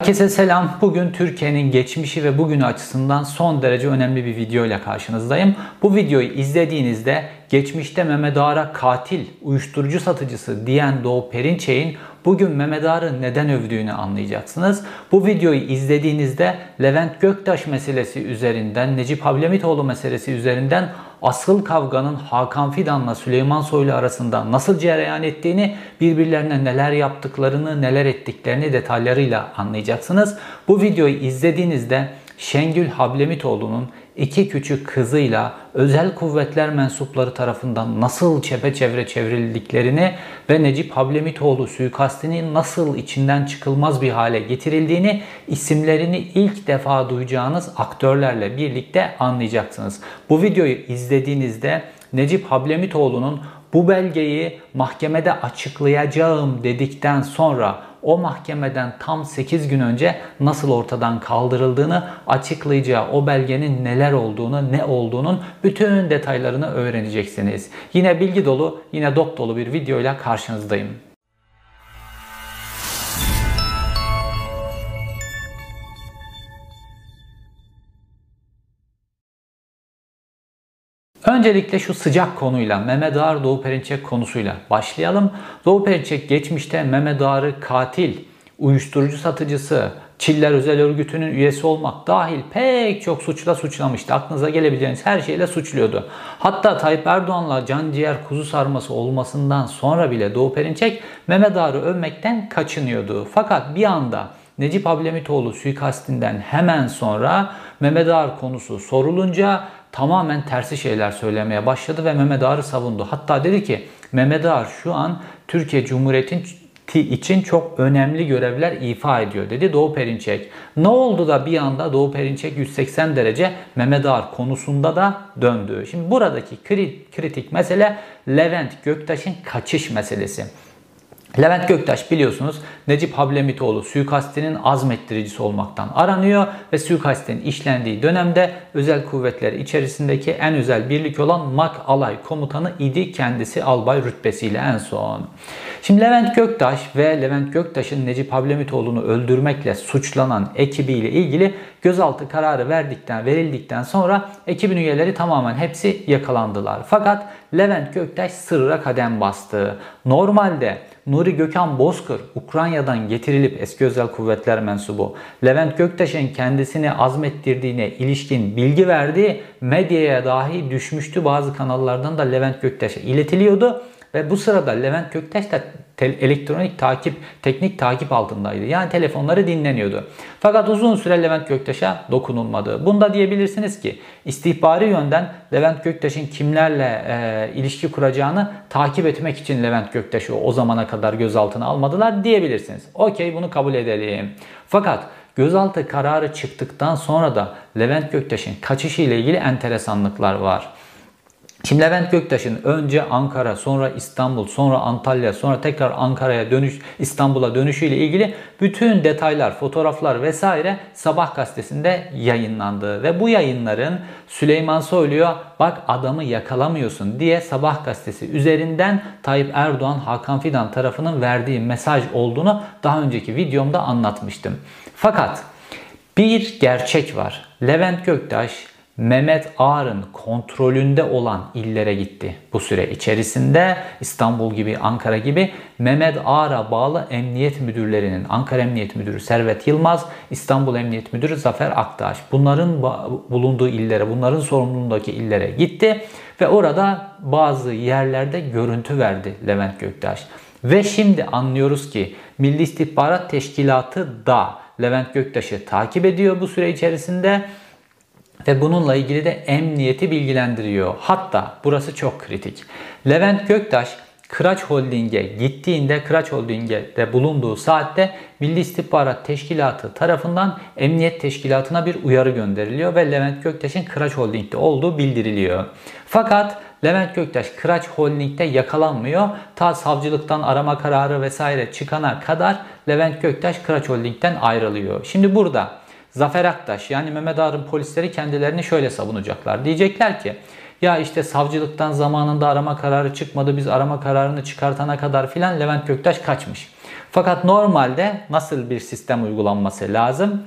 Herkese selam. Bugün Türkiye'nin geçmişi ve bugünü açısından son derece önemli bir video ile karşınızdayım. Bu videoyu izlediğinizde geçmişte Mehmet Ağar'a katil, uyuşturucu satıcısı diyen Doğu Perinçek'in bugün Mehmet Ağar'ı neden övdüğünü anlayacaksınız. Bu videoyu izlediğinizde Levent Göktaş meselesi üzerinden, Necip Hablemitoğlu meselesi üzerinden asıl kavganın Hakan Fidan'la Süleyman Soylu arasında nasıl cereyan ettiğini, birbirlerine neler yaptıklarını, neler ettiklerini detaylarıyla anlayacaksınız. Bu videoyu izlediğinizde Şengül Hablemitoğlu'nun iki küçük kızıyla özel kuvvetler mensupları tarafından nasıl çepeçevre çevrildiklerini ve Necip Hablemitoğlu suikastinin nasıl içinden çıkılmaz bir hale getirildiğini isimlerini ilk defa duyacağınız aktörlerle birlikte anlayacaksınız. Bu videoyu izlediğinizde Necip Hablemitoğlu'nun bu belgeyi mahkemede açıklayacağım dedikten sonra o mahkemeden tam 8 gün önce nasıl ortadan kaldırıldığını açıklayacağı o belgenin neler olduğunu, ne olduğunun bütün detaylarını öğreneceksiniz. Yine bilgi dolu, yine dop dolu bir videoyla karşınızdayım. Öncelikle şu sıcak konuyla Mehmet Ağar Doğu Perinçek konusuyla başlayalım. Doğu Perinçek geçmişte Mehmet Ağar'ı katil, uyuşturucu satıcısı, Çiller Özel Örgütü'nün üyesi olmak dahil pek çok suçla suçlamıştı. Aklınıza gelebileceğiniz her şeyle suçluyordu. Hatta Tayyip Erdoğan'la can ciğer kuzu sarması olmasından sonra bile Doğu Perinçek Mehmet Ağar'ı övmekten kaçınıyordu. Fakat bir anda Necip Ablemitoğlu suikastinden hemen sonra Mehmet Ağar konusu sorulunca tamamen tersi şeyler söylemeye başladı ve Mehmet Ağar'ı savundu. Hatta dedi ki Mehmet Ağar şu an Türkiye Cumhuriyeti'nin için çok önemli görevler ifa ediyor dedi Doğu Perinçek. Ne oldu da bir anda Doğu Perinçek 180 derece Mehmet Ağar konusunda da döndü. Şimdi buradaki kritik mesele Levent Göktaş'ın kaçış meselesi. Levent Göktaş biliyorsunuz Necip Hablemitoğlu suikastinin azmettiricisi olmaktan aranıyor ve suikastin işlendiği dönemde özel kuvvetler içerisindeki en özel birlik olan MAK alay komutanı idi kendisi albay rütbesiyle en son. Şimdi Levent Göktaş ve Levent Göktaş'ın Necip Hablemitoğlu'nu öldürmekle suçlanan ekibiyle ilgili gözaltı kararı verdikten verildikten sonra ekibin üyeleri tamamen hepsi yakalandılar. Fakat Levent Göktaş sırra kadem bastı. Normalde Nuri Gökhan Bozkır Ukrayna'dan getirilip eski özel kuvvetler mensubu Levent Göktaş'ın kendisini azmettirdiğine ilişkin bilgi verdiği medyaya dahi düşmüştü. Bazı kanallardan da Levent Göktaş'a iletiliyordu. Ve bu sırada Levent Göktaş da elektronik takip, teknik takip altındaydı. Yani telefonları dinleniyordu. Fakat uzun süre Levent Göktaş'a dokunulmadı. Bunda diyebilirsiniz ki istihbari yönden Levent Göktaş'ın kimlerle e, ilişki kuracağını takip etmek için Levent Göktaş'ı o zamana kadar gözaltına almadılar diyebilirsiniz. Okey bunu kabul edelim. Fakat gözaltı kararı çıktıktan sonra da Levent Göktaş'ın kaçışı ile ilgili enteresanlıklar var. Şimdi Levent Göktaş'ın önce Ankara, sonra İstanbul, sonra Antalya, sonra tekrar Ankara'ya dönüş, İstanbul'a dönüşüyle ilgili bütün detaylar, fotoğraflar vesaire Sabah gazetesinde yayınlandı. Ve bu yayınların Süleyman Soylu'ya bak adamı yakalamıyorsun diye Sabah gazetesi üzerinden Tayyip Erdoğan, Hakan Fidan tarafının verdiği mesaj olduğunu daha önceki videomda anlatmıştım. Fakat bir gerçek var. Levent Göktaş Mehmet Ağar'ın kontrolünde olan illere gitti. Bu süre içerisinde İstanbul gibi, Ankara gibi Mehmet Ağar'a bağlı emniyet müdürlerinin Ankara Emniyet Müdürü Servet Yılmaz, İstanbul Emniyet Müdürü Zafer Aktaş bunların bulunduğu illere, bunların sorumluluğundaki illere gitti ve orada bazı yerlerde görüntü verdi Levent Göktaş. Ve şimdi anlıyoruz ki Milli İstihbarat Teşkilatı da Levent Göktaş'ı takip ediyor bu süre içerisinde ve bununla ilgili de emniyeti bilgilendiriyor. Hatta burası çok kritik. Levent Göktaş Kıraç Holding'e gittiğinde Kıraç Holding'de bulunduğu saatte Milli İstihbarat Teşkilatı tarafından Emniyet Teşkilatı'na bir uyarı gönderiliyor ve Levent Göktaş'ın Kıraç Holding'de olduğu bildiriliyor. Fakat Levent Göktaş Kıraç Holding'de yakalanmıyor. Ta savcılıktan arama kararı vesaire çıkana kadar Levent Göktaş Kıraç Holding'den ayrılıyor. Şimdi burada Zafer Aktaş yani Mehmet Ağar'ın polisleri kendilerini şöyle savunacaklar. Diyecekler ki ya işte savcılıktan zamanında arama kararı çıkmadı biz arama kararını çıkartana kadar filan Levent Göktaş kaçmış. Fakat normalde nasıl bir sistem uygulanması lazım?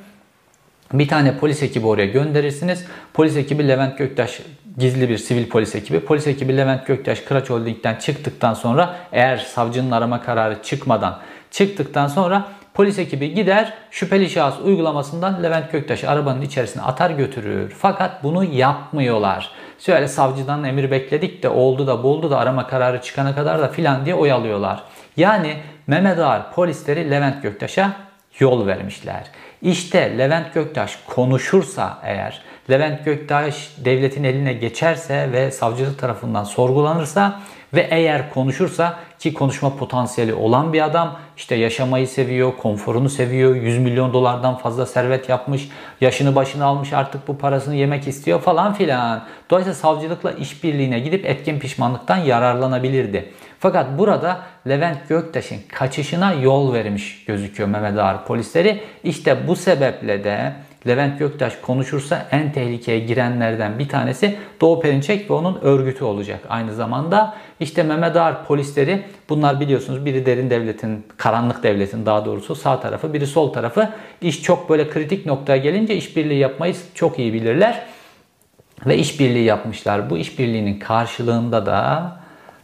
Bir tane polis ekibi oraya gönderirsiniz. Polis ekibi Levent Göktaş gizli bir sivil polis ekibi. Polis ekibi Levent Göktaş Kıraç Holding'den çıktıktan sonra eğer savcının arama kararı çıkmadan çıktıktan sonra polis ekibi gider şüpheli şahıs uygulamasından Levent Göktaş'ı arabanın içerisine atar götürür. Fakat bunu yapmıyorlar. Şöyle savcıdan emir bekledik de oldu da buldu da arama kararı çıkana kadar da filan diye oyalıyorlar. Yani Mehmet Ağar polisleri Levent Göktaş'a yol vermişler. İşte Levent Göktaş konuşursa eğer, Levent Göktaş devletin eline geçerse ve savcılık tarafından sorgulanırsa ve eğer konuşursa ki konuşma potansiyeli olan bir adam işte yaşamayı seviyor, konforunu seviyor, 100 milyon dolardan fazla servet yapmış, yaşını başını almış artık bu parasını yemek istiyor falan filan. Dolayısıyla savcılıkla işbirliğine gidip etkin pişmanlıktan yararlanabilirdi. Fakat burada Levent Göktaş'ın kaçışına yol vermiş gözüküyor Mehmet Ağar polisleri. İşte bu sebeple de Levent Göktaş konuşursa en tehlikeye girenlerden bir tanesi Doğu Perinçek ve onun örgütü olacak. Aynı zamanda işte Mehmet Ağar polisleri bunlar biliyorsunuz biri derin devletin, karanlık devletin daha doğrusu sağ tarafı, biri sol tarafı. İş çok böyle kritik noktaya gelince işbirliği yapmayı çok iyi bilirler. Ve işbirliği yapmışlar. Bu işbirliğinin karşılığında da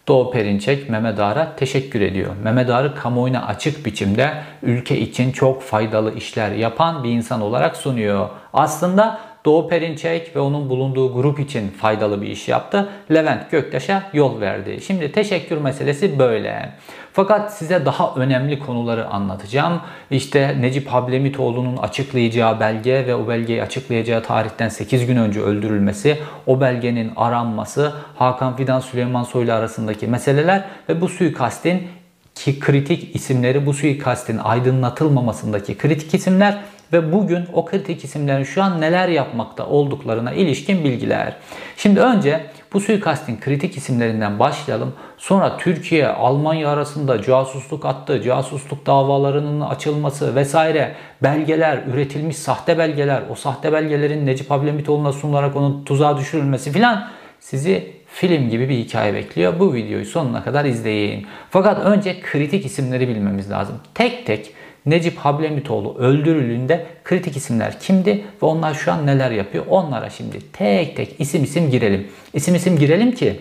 Doğu Perinçek Mehmet Ağar'a teşekkür ediyor. Mehmet Ağar'ı kamuoyuna açık biçimde ülke için çok faydalı işler yapan bir insan olarak sunuyor. Aslında Doğu Perinçek ve onun bulunduğu grup için faydalı bir iş yaptı. Levent Göktaş'a yol verdi. Şimdi teşekkür meselesi böyle. Fakat size daha önemli konuları anlatacağım. İşte Necip Hablemitoğlu'nun açıklayacağı belge ve o belgeyi açıklayacağı tarihten 8 gün önce öldürülmesi, o belgenin aranması, Hakan Fidan Süleyman Soylu arasındaki meseleler ve bu suikastin ki kritik isimleri bu suikastin aydınlatılmamasındaki kritik isimler ve bugün o kritik isimlerin şu an neler yapmakta olduklarına ilişkin bilgiler. Şimdi önce bu suikastin kritik isimlerinden başlayalım. Sonra Türkiye, Almanya arasında casusluk attı, casusluk davalarının açılması vesaire belgeler, üretilmiş sahte belgeler, o sahte belgelerin Necip Ablemitoğlu'na sunularak onun tuzağa düşürülmesi filan sizi film gibi bir hikaye bekliyor. Bu videoyu sonuna kadar izleyin. Fakat önce kritik isimleri bilmemiz lazım. Tek tek Necip Hablemitoğlu öldürüldüğünde kritik isimler kimdi ve onlar şu an neler yapıyor? Onlara şimdi tek tek isim isim girelim. İsim isim girelim ki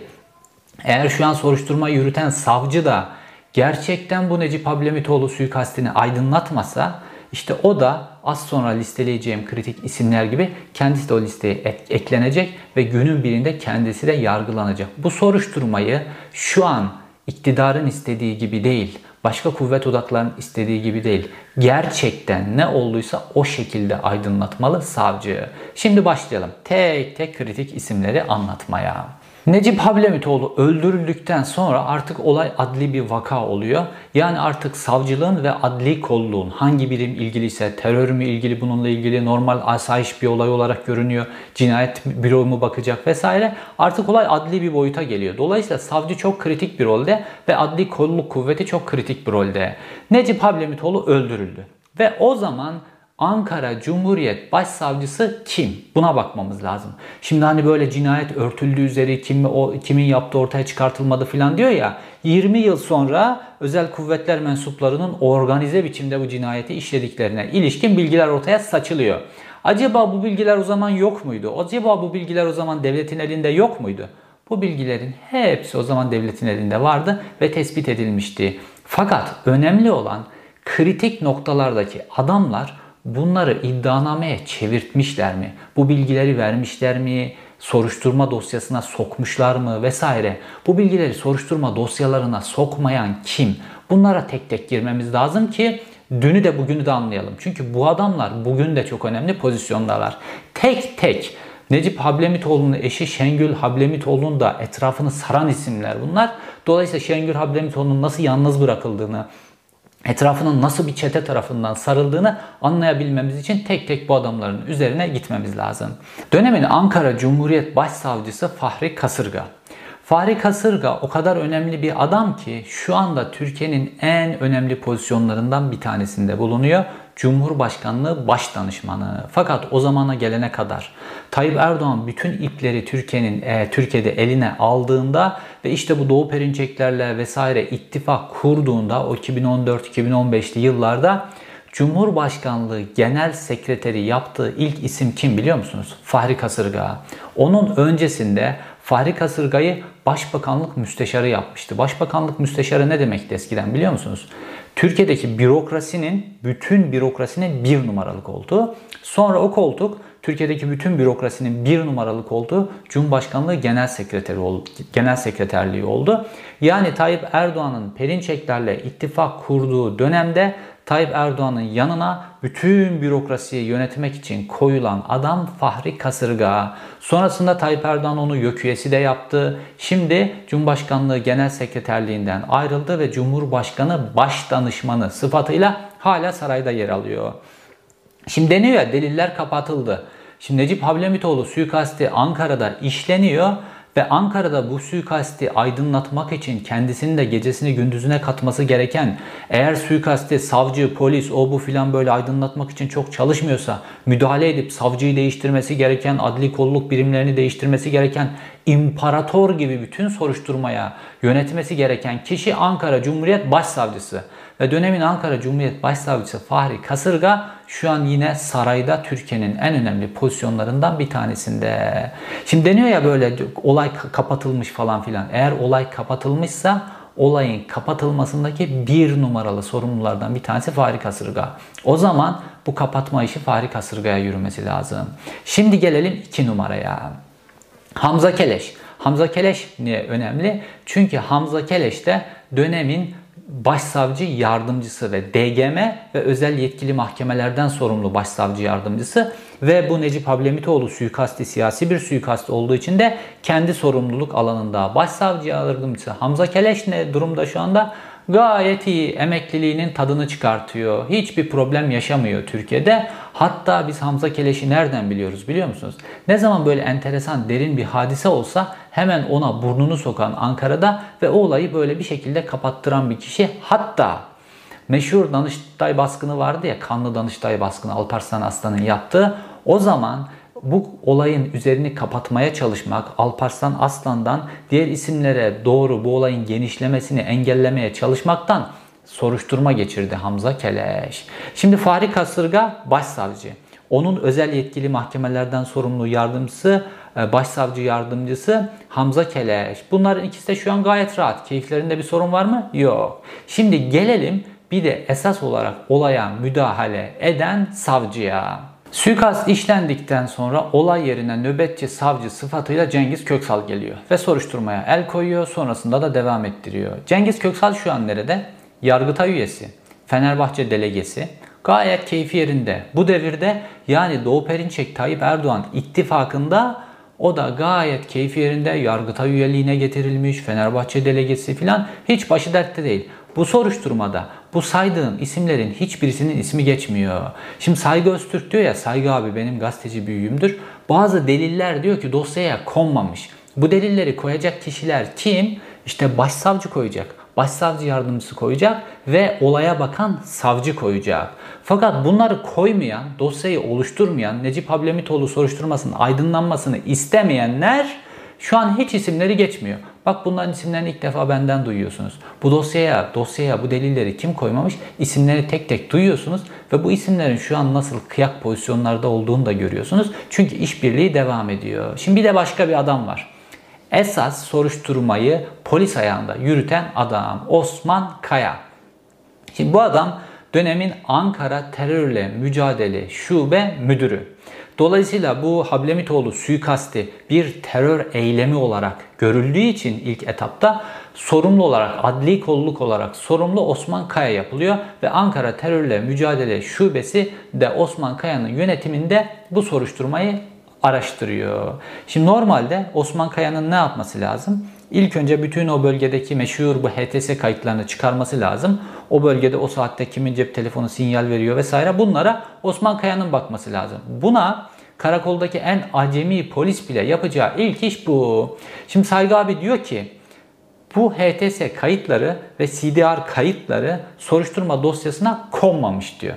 eğer şu an soruşturma yürüten savcı da gerçekten bu Necip Hablemitoğlu suikastini aydınlatmasa işte o da az sonra listeleyeceğim kritik isimler gibi kendisi de o listeye eklenecek ve günün birinde kendisi de yargılanacak. Bu soruşturmayı şu an iktidarın istediği gibi değil, başka kuvvet odaklarının istediği gibi değil. Gerçekten ne olduysa o şekilde aydınlatmalı savcı. Şimdi başlayalım. Tek tek kritik isimleri anlatmaya. Necip Hablemitoğlu öldürüldükten sonra artık olay adli bir vaka oluyor. Yani artık savcılığın ve adli kolluğun hangi birim ilgiliyse terör mü ilgili bununla ilgili normal asayiş bir olay olarak görünüyor. Cinayet büro mu bakacak vesaire. Artık olay adli bir boyuta geliyor. Dolayısıyla savcı çok kritik bir rolde ve adli kolluk kuvveti çok kritik bir rolde. Necip Hablemitoğlu öldürüldü. Ve o zaman Ankara Cumhuriyet Başsavcısı kim? Buna bakmamız lazım. Şimdi hani böyle cinayet örtüldüğü üzeri kim, o, kimin yaptığı ortaya çıkartılmadı falan diyor ya. 20 yıl sonra özel kuvvetler mensuplarının organize biçimde bu cinayeti işlediklerine ilişkin bilgiler ortaya saçılıyor. Acaba bu bilgiler o zaman yok muydu? Acaba bu bilgiler o zaman devletin elinde yok muydu? Bu bilgilerin hepsi o zaman devletin elinde vardı ve tespit edilmişti. Fakat önemli olan kritik noktalardaki adamlar bunları iddianameye çevirtmişler mi? Bu bilgileri vermişler mi? Soruşturma dosyasına sokmuşlar mı vesaire? Bu bilgileri soruşturma dosyalarına sokmayan kim? Bunlara tek tek girmemiz lazım ki dünü de bugünü de anlayalım. Çünkü bu adamlar bugün de çok önemli pozisyondalar. Tek tek Necip Hablemitoğlu'nun eşi Şengül Hablemitoğlu'nun da etrafını saran isimler bunlar. Dolayısıyla Şengül Hablemitoğlu'nun nasıl yalnız bırakıldığını, etrafının nasıl bir çete tarafından sarıldığını anlayabilmemiz için tek tek bu adamların üzerine gitmemiz lazım. Dönemin Ankara Cumhuriyet Başsavcısı Fahri Kasırga. Fahri Kasırga o kadar önemli bir adam ki şu anda Türkiye'nin en önemli pozisyonlarından bir tanesinde bulunuyor. Cumhurbaşkanlığı Başdanışmanı. Fakat o zamana gelene kadar Tayyip Erdoğan bütün ipleri Türkiye'nin e, Türkiye'de eline aldığında ve işte bu Doğu Perinçeklerle vesaire ittifak kurduğunda o 2014-2015'li yıllarda Cumhurbaşkanlığı Genel Sekreteri yaptığı ilk isim kim biliyor musunuz? Fahri Kasırga. Onun öncesinde Fahri Kasırga'yı Başbakanlık Müsteşarı yapmıştı. Başbakanlık Müsteşarı ne demekti eskiden biliyor musunuz? Türkiye'deki bürokrasinin, bütün bürokrasinin bir numaralı koltuğu. Sonra o koltuk Türkiye'deki bütün bürokrasinin bir numaralı koltuğu Cumhurbaşkanlığı Genel Sekreteri oldu, Genel Sekreterliği oldu. Yani Tayyip Erdoğan'ın Perinçeklerle ittifak kurduğu dönemde Tayyip Erdoğan'ın yanına bütün bürokrasiyi yönetmek için koyulan adam Fahri Kasırga. Sonrasında Tayyip Erdoğan onu YÖK üyesi de yaptı. Şimdi Cumhurbaşkanlığı Genel Sekreterliğinden ayrıldı ve Cumhurbaşkanı Başdanışmanı sıfatıyla hala sarayda yer alıyor. Şimdi deniyor ya deliller kapatıldı. Şimdi Necip Hablemitoğlu suikasti Ankara'da işleniyor ve Ankara'da bu suikasti aydınlatmak için kendisinin de gecesini gündüzüne katması gereken eğer suikasti savcı, polis, o bu filan böyle aydınlatmak için çok çalışmıyorsa müdahale edip savcıyı değiştirmesi gereken, adli kolluk birimlerini değiştirmesi gereken imparator gibi bütün soruşturmaya yönetmesi gereken kişi Ankara Cumhuriyet Başsavcısı. Ve dönemin Ankara Cumhuriyet Başsavcısı Fahri Kasırga şu an yine sarayda Türkiye'nin en önemli pozisyonlarından bir tanesinde. Şimdi deniyor ya böyle olay kapatılmış falan filan. Eğer olay kapatılmışsa olayın kapatılmasındaki bir numaralı sorumlulardan bir tanesi Fahri Kasırga. O zaman bu kapatma işi Fahri Kasırga'ya yürümesi lazım. Şimdi gelelim iki numaraya. Hamza Keleş. Hamza Keleş niye önemli? Çünkü Hamza Keleş de dönemin başsavcı yardımcısı ve DGM ve özel yetkili mahkemelerden sorumlu başsavcı yardımcısı ve bu Necip Hablemitoğlu suikasti siyasi bir suikast olduğu için de kendi sorumluluk alanında başsavcı yardımcısı Hamza Keleş ne durumda şu anda? Gayet iyi emekliliğinin tadını çıkartıyor. Hiçbir problem yaşamıyor Türkiye'de. Hatta biz Hamza Keleş'i nereden biliyoruz biliyor musunuz? Ne zaman böyle enteresan derin bir hadise olsa hemen ona burnunu sokan Ankara'da ve o olayı böyle bir şekilde kapattıran bir kişi. Hatta meşhur Danıştay baskını vardı ya kanlı Danıştay baskını Alparslan Aslan'ın yaptığı. O zaman bu olayın üzerini kapatmaya çalışmak, Alparslan Aslan'dan diğer isimlere doğru bu olayın genişlemesini engellemeye çalışmaktan soruşturma geçirdi Hamza Keleş. Şimdi Fahri Kasırga başsavcı. Onun özel yetkili mahkemelerden sorumlu yardımcısı, e, başsavcı yardımcısı Hamza Keleş. Bunların ikisi de şu an gayet rahat. Keyiflerinde bir sorun var mı? Yok. Şimdi gelelim bir de esas olarak olaya müdahale eden savcıya. Suikast işlendikten sonra olay yerine nöbetçi savcı sıfatıyla Cengiz Köksal geliyor ve soruşturmaya el koyuyor sonrasında da devam ettiriyor. Cengiz Köksal şu an nerede? Yargıtay üyesi, Fenerbahçe delegesi, gayet keyfi yerinde. Bu devirde yani Doğu Perinçek Tayyip Erdoğan ittifakında o da gayet keyfi yerinde Yargıtay üyeliğine getirilmiş, Fenerbahçe delegesi filan hiç başı dertte değil. Bu soruşturmada bu saydığım isimlerin hiçbirisinin ismi geçmiyor. Şimdi Saygı Öztürk diyor ya Saygı abi benim gazeteci büyüğümdür. Bazı deliller diyor ki dosyaya konmamış. Bu delilleri koyacak kişiler kim? İşte başsavcı koyacak. Başsavcı yardımcısı koyacak ve olaya bakan savcı koyacak. Fakat bunları koymayan, dosyayı oluşturmayan, Necip Hablemitoğlu soruşturmasının aydınlanmasını istemeyenler şu an hiç isimleri geçmiyor. Bak bunların isimlerini ilk defa benden duyuyorsunuz. Bu dosyaya, dosyaya bu delilleri kim koymamış? İsimleri tek tek duyuyorsunuz ve bu isimlerin şu an nasıl kıyak pozisyonlarda olduğunu da görüyorsunuz. Çünkü işbirliği devam ediyor. Şimdi bir de başka bir adam var. Esas soruşturmayı polis ayağında yürüten adam Osman Kaya. Şimdi bu adam dönemin Ankara Terörle Mücadele Şube Müdürü. Dolayısıyla bu Hablemitoğlu suikasti bir terör eylemi olarak görüldüğü için ilk etapta sorumlu olarak, adli kolluk olarak sorumlu Osman Kaya yapılıyor ve Ankara Terörle Mücadele Şubesi de Osman Kaya'nın yönetiminde bu soruşturmayı araştırıyor. Şimdi normalde Osman Kaya'nın ne yapması lazım? İlk önce bütün o bölgedeki meşhur bu HTS kayıtlarını çıkarması lazım. O bölgede o saatte kimin cep telefonu sinyal veriyor vesaire bunlara Osman Kaya'nın bakması lazım. Buna karakoldaki en acemi polis bile yapacağı ilk iş bu. Şimdi Saygı abi diyor ki bu HTS kayıtları ve CDR kayıtları soruşturma dosyasına konmamış diyor.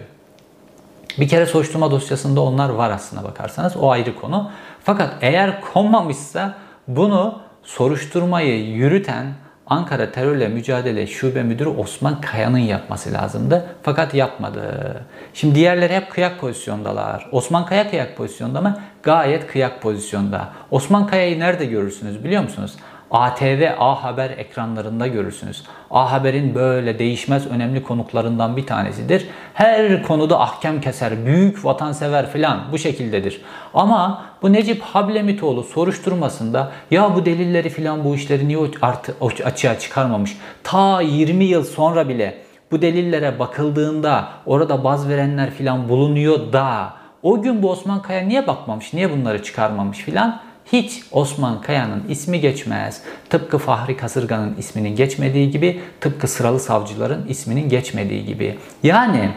Bir kere soruşturma dosyasında onlar var aslına bakarsanız. O ayrı konu. Fakat eğer konmamışsa bunu soruşturmayı yürüten Ankara Terörle Mücadele Şube Müdürü Osman Kaya'nın yapması lazımdı. Fakat yapmadı. Şimdi diğerleri hep kıyak pozisyondalar. Osman Kaya kıyak pozisyonda mı? Gayet kıyak pozisyonda. Osman Kaya'yı nerede görürsünüz biliyor musunuz? ATV A Haber ekranlarında görürsünüz. A Haber'in böyle değişmez önemli konuklarından bir tanesidir. Her konuda ahkam keser, büyük vatansever filan bu şekildedir. Ama bu Necip Hablemitoğlu soruşturmasında ya bu delilleri filan bu işleri niye artı, açığa çıkarmamış? Ta 20 yıl sonra bile bu delillere bakıldığında orada baz verenler filan bulunuyor da o gün bu Osman Kaya niye bakmamış, niye bunları çıkarmamış filan? Hiç Osman Kaya'nın ismi geçmez. Tıpkı Fahri Kasırga'nın isminin geçmediği gibi, tıpkı sıralı savcıların isminin geçmediği gibi. Yani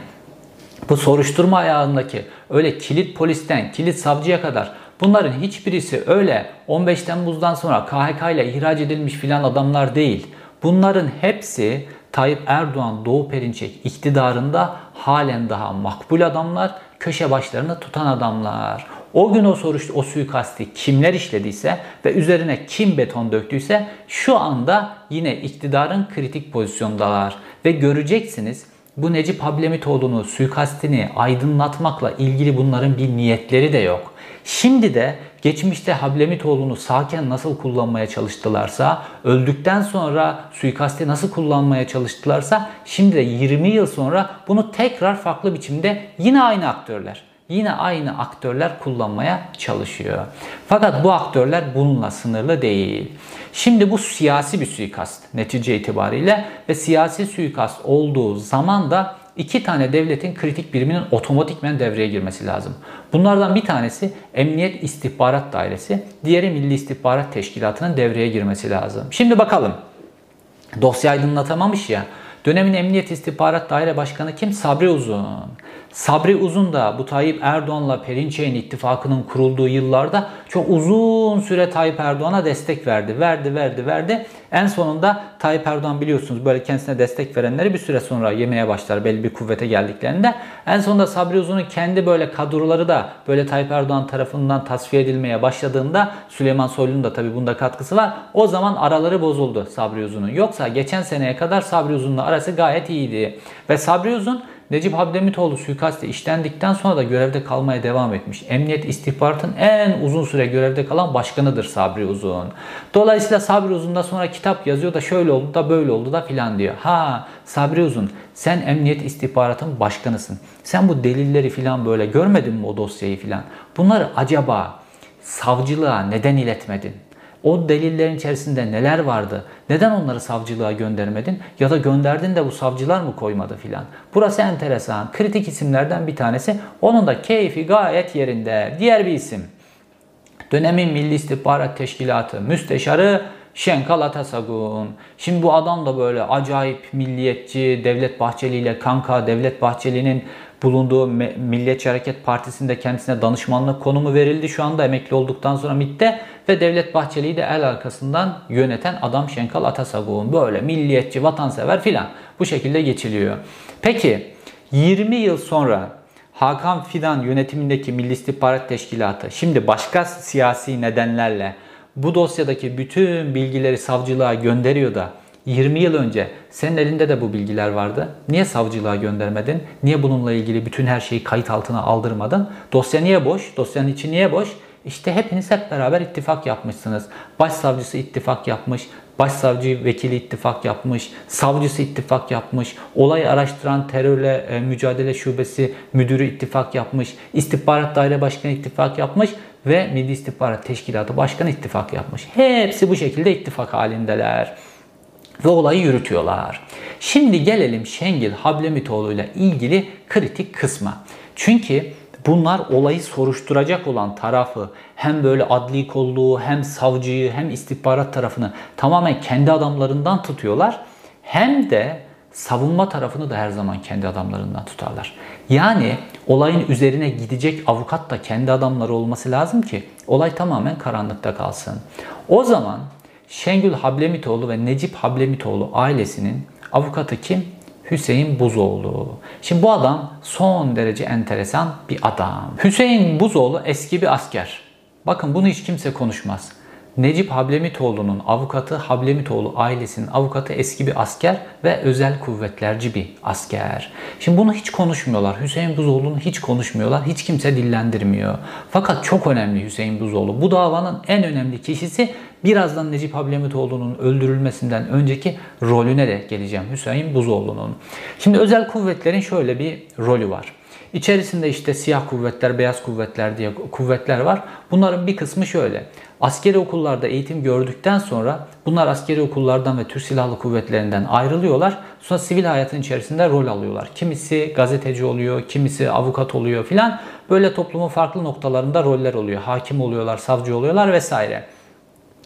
bu soruşturma ayağındaki öyle kilit polisten kilit savcıya kadar bunların hiçbirisi öyle 15 Temmuz'dan sonra KHK ile ihraç edilmiş filan adamlar değil. Bunların hepsi Tayyip Erdoğan Doğu Perinçek iktidarında halen daha makbul adamlar, köşe başlarını tutan adamlar. O gün o soruş, o suikasti kimler işlediyse ve üzerine kim beton döktüyse şu anda yine iktidarın kritik pozisyondalar. Ve göreceksiniz bu Necip Hablemitoğlu'nu suikastini aydınlatmakla ilgili bunların bir niyetleri de yok. Şimdi de geçmişte Hablemitoğlu'nu sağken nasıl kullanmaya çalıştılarsa, öldükten sonra suikasti nasıl kullanmaya çalıştılarsa, şimdi de 20 yıl sonra bunu tekrar farklı biçimde yine aynı aktörler yine aynı aktörler kullanmaya çalışıyor. Fakat bu aktörler bununla sınırlı değil. Şimdi bu siyasi bir suikast netice itibariyle ve siyasi suikast olduğu zaman da iki tane devletin kritik biriminin otomatikmen devreye girmesi lazım. Bunlardan bir tanesi Emniyet İstihbarat Dairesi, diğeri Milli İstihbarat Teşkilatı'nın devreye girmesi lazım. Şimdi bakalım. Dosya aydınlatamamış ya. Dönemin Emniyet İstihbarat Daire Başkanı kim? Sabri Uzun. Sabri Uzun da bu Tayyip Erdoğan'la Perinçek'in ittifakının kurulduğu yıllarda çok uzun süre Tayyip Erdoğan'a destek verdi. Verdi, verdi, verdi. En sonunda Tayyip Erdoğan biliyorsunuz böyle kendisine destek verenleri bir süre sonra yemeye başlar belli bir kuvvete geldiklerinde. En sonunda Sabri Uzun'un kendi böyle kadroları da böyle Tayyip Erdoğan tarafından tasfiye edilmeye başladığında Süleyman Soylu'nun da tabii bunda katkısı var. O zaman araları bozuldu Sabri Uzun'un. Yoksa geçen seneye kadar Sabri Uzun'la arası gayet iyiydi. Ve Sabri Uzun Necip Habdemitoğlu suikastı işlendikten sonra da görevde kalmaya devam etmiş. Emniyet istihbaratın en uzun süre görevde kalan başkanıdır Sabri Uzun. Dolayısıyla Sabri Uzun da sonra kitap yazıyor da şöyle oldu da böyle oldu da filan diyor. Ha Sabri Uzun sen emniyet istihbaratın başkanısın. Sen bu delilleri filan böyle görmedin mi o dosyayı filan? Bunları acaba savcılığa neden iletmedin? O delillerin içerisinde neler vardı? Neden onları savcılığa göndermedin? Ya da gönderdin de bu savcılar mı koymadı filan? Burası enteresan. Kritik isimlerden bir tanesi. Onun da keyfi gayet yerinde. Diğer bir isim. Dönemin Milli İstihbarat Teşkilatı Müsteşarı Şenkal Atasagun. Şimdi bu adam da böyle acayip milliyetçi, Devlet Bahçeli ile kanka, Devlet Bahçeli'nin bulunduğu Milliyetçi Hareket Partisi'nde kendisine danışmanlık konumu verildi. Şu anda emekli olduktan sonra MİT'te ve Devlet Bahçeli'yi de el arkasından yöneten adam Şenkal Atasagun. Böyle milliyetçi, vatansever filan bu şekilde geçiliyor. Peki 20 yıl sonra Hakan Fidan yönetimindeki Milli İstihbarat Teşkilatı şimdi başka siyasi nedenlerle bu dosyadaki bütün bilgileri savcılığa gönderiyor da 20 yıl önce senin elinde de bu bilgiler vardı. Niye savcılığa göndermedin? Niye bununla ilgili bütün her şeyi kayıt altına aldırmadın? Dosya niye boş? Dosyanın içi niye boş? İşte hepiniz hep beraber ittifak yapmışsınız. Başsavcısı ittifak yapmış, başsavcı vekili ittifak yapmış, savcısı ittifak yapmış, olay araştıran terörle e, mücadele şubesi müdürü ittifak yapmış, istihbarat daire başkanı ittifak yapmış ve Milli İstihbarat Teşkilatı Başkanı ittifak yapmış. Hepsi bu şekilde ittifak halindeler ve olayı yürütüyorlar. Şimdi gelelim Şengil Hablemitoğlu ile ilgili kritik kısma. Çünkü bunlar olayı soruşturacak olan tarafı hem böyle adli kolluğu hem savcıyı hem istihbarat tarafını tamamen kendi adamlarından tutuyorlar. Hem de savunma tarafını da her zaman kendi adamlarından tutarlar. Yani olayın üzerine gidecek avukat da kendi adamları olması lazım ki olay tamamen karanlıkta kalsın. O zaman Şengül Hablemitoğlu ve Necip Hablemitoğlu ailesinin avukatı kim? Hüseyin Buzoğlu. Şimdi bu adam son derece enteresan bir adam. Hüseyin Buzoğlu eski bir asker. Bakın bunu hiç kimse konuşmaz. Necip Hablemitoğlu'nun avukatı Hablemitoğlu ailesinin avukatı eski bir asker ve özel kuvvetlerci bir asker. Şimdi bunu hiç konuşmuyorlar. Hüseyin Buzoğlu'nu hiç konuşmuyorlar. Hiç kimse dillendirmiyor. Fakat çok önemli Hüseyin Buzoğlu. Bu davanın en önemli kişisi birazdan Necip Hablemitoğlu'nun öldürülmesinden önceki rolüne de geleceğim Hüseyin Buzoğlu'nun. Şimdi özel kuvvetlerin şöyle bir rolü var. İçerisinde işte siyah kuvvetler, beyaz kuvvetler diye kuvvetler var. Bunların bir kısmı şöyle. Askeri okullarda eğitim gördükten sonra bunlar askeri okullardan ve Türk Silahlı Kuvvetlerinden ayrılıyorlar. Sonra sivil hayatın içerisinde rol alıyorlar. Kimisi gazeteci oluyor, kimisi avukat oluyor filan. Böyle toplumun farklı noktalarında roller oluyor. Hakim oluyorlar, savcı oluyorlar vesaire.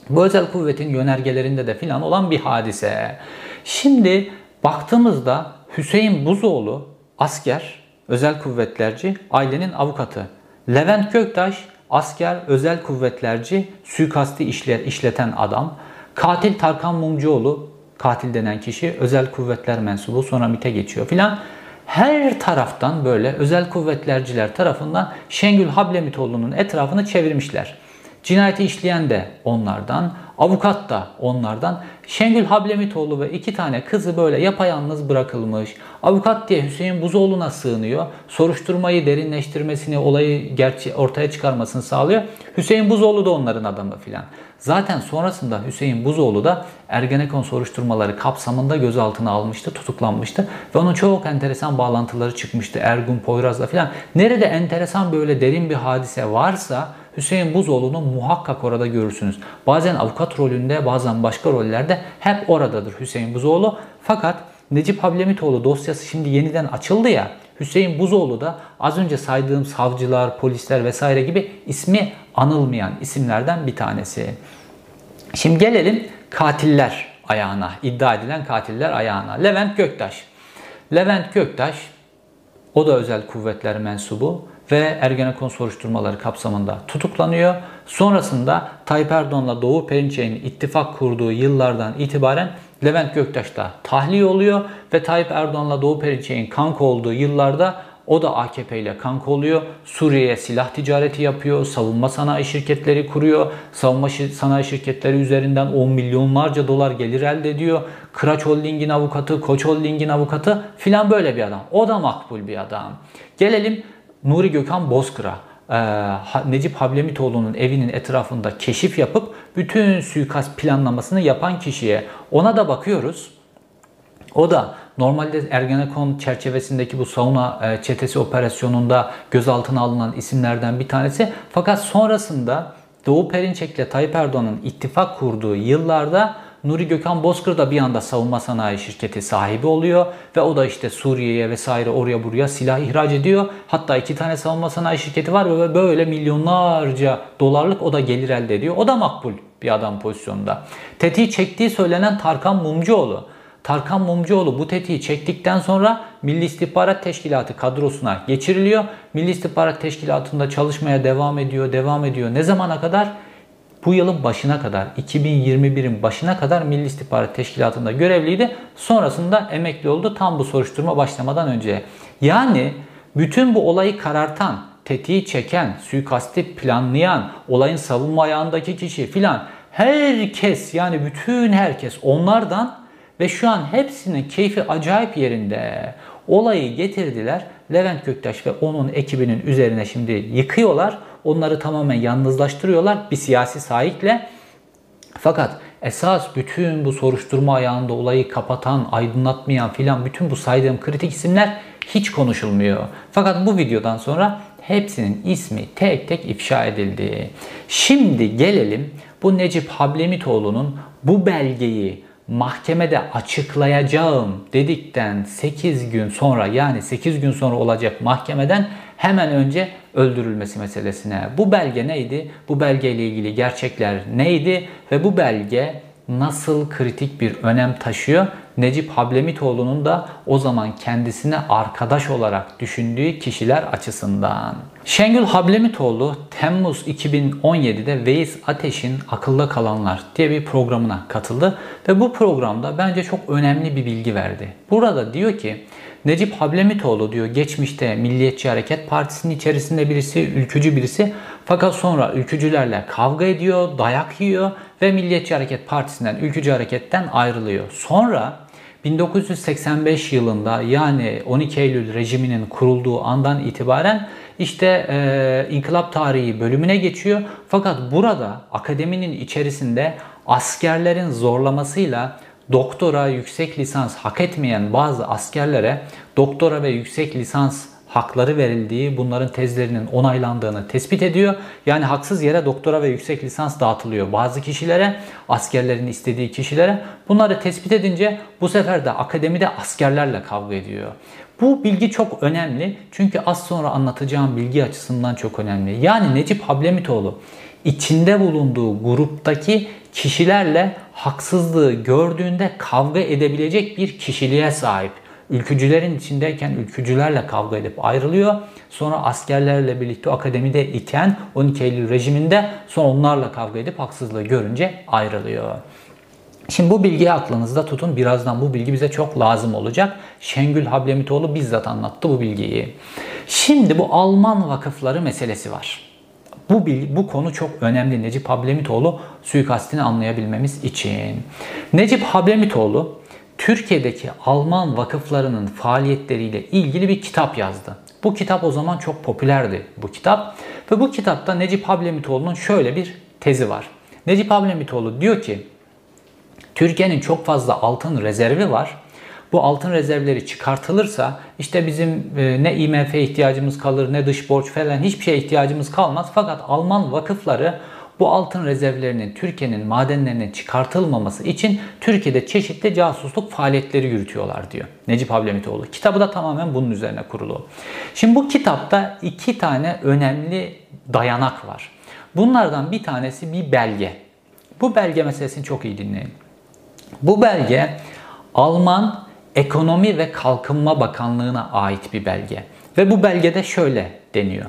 Bu özel kuvvetin yönergelerinde de filan olan bir hadise. Şimdi baktığımızda Hüseyin Buzoğlu asker, özel kuvvetlerci, ailenin avukatı. Levent Göktaş asker, özel kuvvetlerci, suikasti işler, işleten adam. Katil Tarkan Mumcuoğlu, katil denen kişi özel kuvvetler mensubu sonra MIT'e geçiyor filan. Her taraftan böyle özel kuvvetlerciler tarafından Şengül Hablemitoğlu'nun etrafını çevirmişler. Cinayeti işleyen de onlardan, avukat da onlardan. Şengül Hablemitoğlu ve iki tane kızı böyle yapayalnız bırakılmış. Avukat diye Hüseyin Buzoğlu'na sığınıyor. Soruşturmayı derinleştirmesini, olayı gerçi ortaya çıkarmasını sağlıyor. Hüseyin Buzoğlu da onların adamı filan. Zaten sonrasında Hüseyin Buzoğlu da Ergenekon soruşturmaları kapsamında gözaltına almıştı, tutuklanmıştı. Ve onun çok enteresan bağlantıları çıkmıştı Ergun Poyraz'la filan. Nerede enteresan böyle derin bir hadise varsa Hüseyin Buzoğlu'nu muhakkak orada görürsünüz. Bazen avukat rolünde bazen başka rollerde hep oradadır Hüseyin Buzoğlu. Fakat Necip Hablemitoğlu dosyası şimdi yeniden açıldı ya. Hüseyin Buzoğlu da az önce saydığım savcılar, polisler vesaire gibi ismi anılmayan isimlerden bir tanesi. Şimdi gelelim katiller ayağına, iddia edilen katiller ayağına. Levent Göktaş. Levent Göktaş o da özel kuvvetler mensubu ve Ergenekon soruşturmaları kapsamında tutuklanıyor. Sonrasında Tayyip Erdoğan'la Doğu Perinçek'in ittifak kurduğu yıllardan itibaren Levent Göktaş da tahliye oluyor ve Tayyip Erdoğan'la Doğu Perinçek'in kanka olduğu yıllarda o da AKP ile kanka oluyor. Suriye'ye silah ticareti yapıyor. Savunma sanayi şirketleri kuruyor. Savunma sanayi şirketleri üzerinden 10 milyonlarca dolar gelir elde ediyor. Kıraç Holding'in avukatı, Koç Holding'in avukatı filan böyle bir adam. O da makbul bir adam. Gelelim Nuri Gökhan Bozkır'a. Ee, Necip Hablemitoğlu'nun evinin etrafında keşif yapıp bütün suikast planlamasını yapan kişiye ona da bakıyoruz. O da normalde Ergenekon çerçevesindeki bu sauna e, çetesi operasyonunda gözaltına alınan isimlerden bir tanesi. Fakat sonrasında Doğu Perinçek ile Tayyip Erdoğan'ın ittifak kurduğu yıllarda Nuri Gökhan Bozkır da bir anda savunma sanayi şirketi sahibi oluyor ve o da işte Suriye'ye vesaire oraya buraya silah ihraç ediyor. Hatta iki tane savunma sanayi şirketi var ve böyle milyonlarca dolarlık o da gelir elde ediyor. O da makbul bir adam pozisyonunda. Tetiği çektiği söylenen Tarkan Mumcuoğlu. Tarkan Mumcuoğlu bu tetiği çektikten sonra Milli İstihbarat Teşkilatı kadrosuna geçiriliyor. Milli İstihbarat Teşkilatı'nda çalışmaya devam ediyor, devam ediyor. Ne zamana kadar? Bu yılın başına kadar, 2021'in başına kadar Milli İstihbarat Teşkilatı'nda görevliydi. Sonrasında emekli oldu tam bu soruşturma başlamadan önce. Yani bütün bu olayı karartan, tetiği çeken, suikasti planlayan, olayın savunma ayağındaki kişi filan herkes yani bütün herkes onlardan ve şu an hepsinin keyfi acayip yerinde. Olayı getirdiler. Levent Göktaş ve onun ekibinin üzerine şimdi yıkıyorlar. Onları tamamen yalnızlaştırıyorlar bir siyasi sahikle. Fakat esas bütün bu soruşturma ayağında olayı kapatan, aydınlatmayan filan bütün bu saydığım kritik isimler hiç konuşulmuyor. Fakat bu videodan sonra hepsinin ismi tek tek ifşa edildi. Şimdi gelelim bu Necip Hablemitoğlu'nun bu belgeyi mahkemede açıklayacağım dedikten 8 gün sonra yani 8 gün sonra olacak mahkemeden hemen önce öldürülmesi meselesine. Bu belge neydi? Bu belgeyle ilgili gerçekler neydi? Ve bu belge nasıl kritik bir önem taşıyor? Necip Hablemitoğlu'nun da o zaman kendisine arkadaş olarak düşündüğü kişiler açısından. Şengül Hablemitoğlu Temmuz 2017'de Veys Ateş'in Akılda Kalanlar diye bir programına katıldı ve bu programda bence çok önemli bir bilgi verdi. Burada diyor ki Necip Hablemitoğlu diyor geçmişte Milliyetçi Hareket Partisi'nin içerisinde birisi, ülkücü birisi fakat sonra ülkücülerle kavga ediyor, dayak yiyor ve Milliyetçi Hareket Partisi'nden, ülkücü hareketten ayrılıyor. Sonra 1985 yılında yani 12 Eylül rejiminin kurulduğu andan itibaren işte e, inkılap tarihi bölümüne geçiyor. Fakat burada akademinin içerisinde askerlerin zorlamasıyla doktora, yüksek lisans hak etmeyen bazı askerlere doktora ve yüksek lisans hakları verildiği, bunların tezlerinin onaylandığını tespit ediyor. Yani haksız yere doktora ve yüksek lisans dağıtılıyor bazı kişilere, askerlerin istediği kişilere. Bunları tespit edince bu sefer de akademide askerlerle kavga ediyor. Bu bilgi çok önemli çünkü az sonra anlatacağım bilgi açısından çok önemli. Yani Necip Hablemitoğlu içinde bulunduğu gruptaki kişilerle haksızlığı gördüğünde kavga edebilecek bir kişiliğe sahip. Ülkücülerin içindeyken ülkücülerle kavga edip ayrılıyor. Sonra askerlerle birlikte akademide iken 12 Eylül rejiminde sonra onlarla kavga edip haksızlığı görünce ayrılıyor. Şimdi bu bilgiyi aklınızda tutun. Birazdan bu bilgi bize çok lazım olacak. Şengül Hablemitoğlu bizzat anlattı bu bilgiyi. Şimdi bu Alman vakıfları meselesi var. Bu, bu konu çok önemli Necip Hablemitoğlu suikastini anlayabilmemiz için. Necip Hablemitoğlu Türkiye'deki Alman vakıflarının faaliyetleriyle ilgili bir kitap yazdı. Bu kitap o zaman çok popülerdi bu kitap. Ve bu kitapta Necip Hablemitoğlu'nun şöyle bir tezi var. Necip Hablemitoğlu diyor ki Türkiye'nin çok fazla altın rezervi var. Bu altın rezervleri çıkartılırsa işte bizim e, ne IMF ihtiyacımız kalır ne dış borç falan hiçbir şeye ihtiyacımız kalmaz. Fakat Alman vakıfları bu altın rezervlerinin Türkiye'nin madenlerinin çıkartılmaması için Türkiye'de çeşitli casusluk faaliyetleri yürütüyorlar diyor Necip Hablemitoğlu. Kitabı da tamamen bunun üzerine kurulu. Şimdi bu kitapta iki tane önemli dayanak var. Bunlardan bir tanesi bir belge. Bu belge meselesini çok iyi dinleyin. Bu belge Alman Ekonomi ve Kalkınma Bakanlığı'na ait bir belge. Ve bu belgede şöyle deniyor.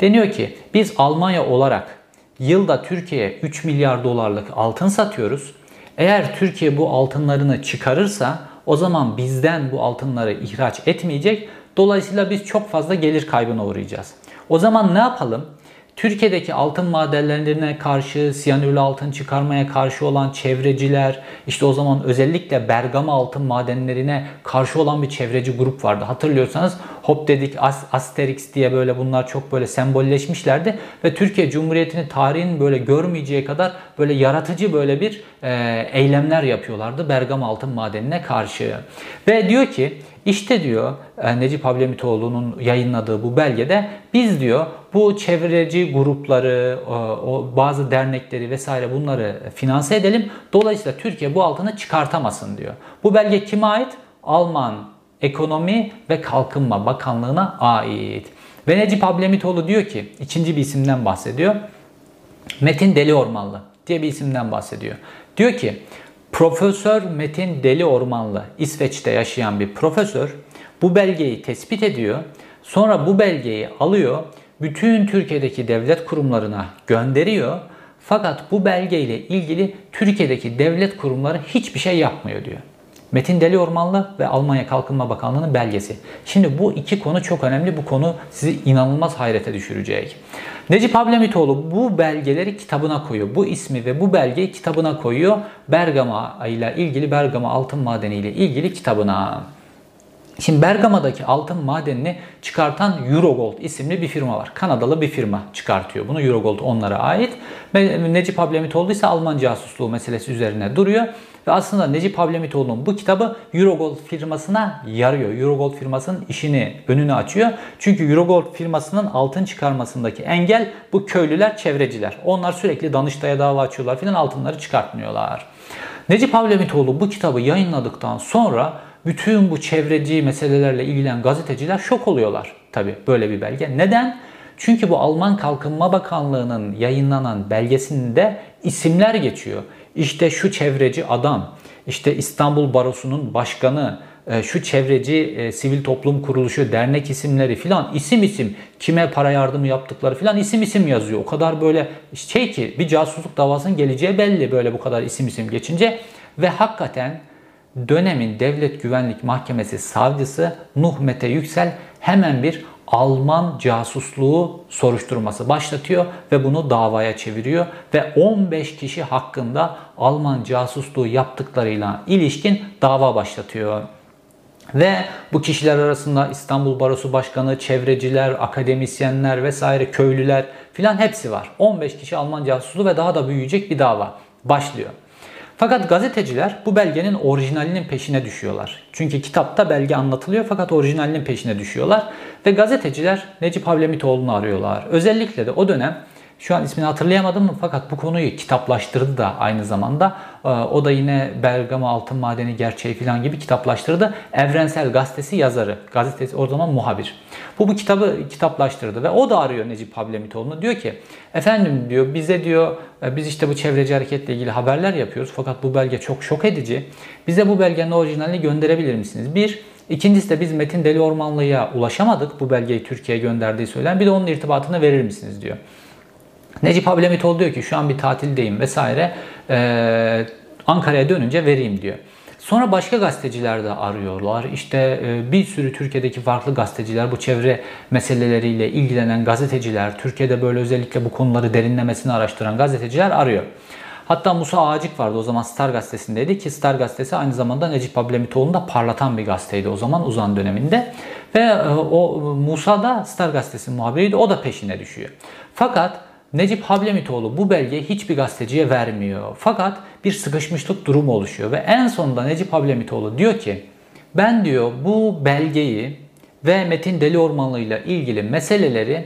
Deniyor ki biz Almanya olarak yılda Türkiye'ye 3 milyar dolarlık altın satıyoruz. Eğer Türkiye bu altınlarını çıkarırsa o zaman bizden bu altınları ihraç etmeyecek. Dolayısıyla biz çok fazla gelir kaybına uğrayacağız. O zaman ne yapalım? Türkiye'deki altın madenlerine karşı, siyanürlü altın çıkarmaya karşı olan çevreciler, işte o zaman özellikle Bergama altın madenlerine karşı olan bir çevreci grup vardı. Hatırlıyorsanız hop dedik Asterix diye böyle bunlar çok böyle sembolleşmişlerdi ve Türkiye Cumhuriyeti'nin tarihinin böyle görmeyeceği kadar böyle yaratıcı böyle bir e, eylemler yapıyorlardı Bergama altın madenine karşı. Ve diyor ki işte diyor e, Necip Hablemitoğlu'nun yayınladığı bu belgede biz diyor bu çevreci grupları, o bazı dernekleri vesaire bunları finanse edelim. Dolayısıyla Türkiye bu altını çıkartamasın diyor. Bu belge kime ait? Alman Ekonomi ve Kalkınma Bakanlığı'na ait. Ve Necip Hablemitoğlu diyor ki, ikinci bir isimden bahsediyor. Metin Deli Ormanlı diye bir isimden bahsediyor. Diyor ki Profesör Metin Deli Ormanlı İsveç'te yaşayan bir profesör bu belgeyi tespit ediyor. Sonra bu belgeyi alıyor, bütün Türkiye'deki devlet kurumlarına gönderiyor. Fakat bu belgeyle ilgili Türkiye'deki devlet kurumları hiçbir şey yapmıyor diyor. Metin Deli Ormanlı ve Almanya Kalkınma Bakanlığı'nın belgesi. Şimdi bu iki konu çok önemli. Bu konu sizi inanılmaz hayrete düşürecek. Necip Hablemitoğlu bu belgeleri kitabına koyuyor. Bu ismi ve bu belgeyi kitabına koyuyor. Bergama ile ilgili Bergama altın madeni ile ilgili kitabına. Şimdi Bergama'daki altın madenini çıkartan Eurogold isimli bir firma var. Kanadalı bir firma çıkartıyor bunu. Eurogold onlara ait. Necip Hablemitoğlu ise Alman casusluğu meselesi üzerine duruyor. Ve aslında Necip Hablemitoğlu'nun bu kitabı Eurogold firmasına yarıyor. Eurogold firmasının işini önünü açıyor. Çünkü Eurogold firmasının altın çıkarmasındaki engel bu köylüler, çevreciler. Onlar sürekli Danıştay'a dava açıyorlar filan altınları çıkartmıyorlar. Necip Hablemitoğlu bu kitabı yayınladıktan sonra bütün bu çevreci meselelerle ilgilenen gazeteciler şok oluyorlar. Tabi böyle bir belge. Neden? Çünkü bu Alman Kalkınma Bakanlığı'nın yayınlanan belgesinde isimler geçiyor. İşte şu çevreci adam, işte İstanbul Barosu'nun başkanı, e, şu çevreci e, sivil toplum kuruluşu, dernek isimleri filan isim isim kime para yardımı yaptıkları filan isim isim yazıyor. O kadar böyle şey ki bir casusluk davasının geleceği belli böyle bu kadar isim isim geçince ve hakikaten dönemin Devlet Güvenlik Mahkemesi savcısı Nuh Mete Yüksel hemen bir Alman casusluğu soruşturması başlatıyor ve bunu davaya çeviriyor ve 15 kişi hakkında Alman casusluğu yaptıklarıyla ilişkin dava başlatıyor. Ve bu kişiler arasında İstanbul Barosu Başkanı, çevreciler, akademisyenler vesaire köylüler filan hepsi var. 15 kişi Alman casusluğu ve daha da büyüyecek bir dava başlıyor. Fakat gazeteciler bu belgenin orijinalinin peşine düşüyorlar. Çünkü kitapta belge anlatılıyor fakat orijinalinin peşine düşüyorlar. Ve gazeteciler Necip Havlemitoğlu'nu arıyorlar. Özellikle de o dönem şu an ismini hatırlayamadım fakat bu konuyu kitaplaştırdı da aynı zamanda. Ee, o da yine Bergama Altın Madeni Gerçeği falan gibi kitaplaştırdı. Evrensel Gazetesi yazarı. Gazetesi o zaman muhabir. Bu bu kitabı kitaplaştırdı ve o da arıyor Necip Hablemitoğlu'nu. Diyor ki efendim diyor bize diyor e, biz işte bu çevreci hareketle ilgili haberler yapıyoruz fakat bu belge çok şok edici. Bize bu belgenin orijinalini gönderebilir misiniz? Bir, İkincisi de biz Metin Deli Ormanlı'ya ulaşamadık. Bu belgeyi Türkiye'ye gönderdiği söylenen. Bir de onun irtibatını verir misiniz diyor. Necip Ablemitoğlu diyor ki şu an bir tatildeyim vesaire. Ee, Ankara'ya dönünce vereyim diyor. Sonra başka gazeteciler de arıyorlar. İşte e, bir sürü Türkiye'deki farklı gazeteciler, bu çevre meseleleriyle ilgilenen gazeteciler, Türkiye'de böyle özellikle bu konuları derinlemesine araştıran gazeteciler arıyor. Hatta Musa Ağacık vardı o zaman Star gazetesindeydi ki Star gazetesi aynı zamanda Necip Ablemitoğlu'nu da parlatan bir gazeteydi o zaman Uzan döneminde. Ve e, o Musa da Star gazetesinin muhabiriydi o da peşine düşüyor. Fakat Necip Hablemitoğlu bu belgeyi hiçbir gazeteciye vermiyor. Fakat bir sıkışmışlık durumu oluşuyor ve en sonunda Necip Hablemitoğlu diyor ki ben diyor bu belgeyi ve Metin Deli Ormanlı ile ilgili meseleleri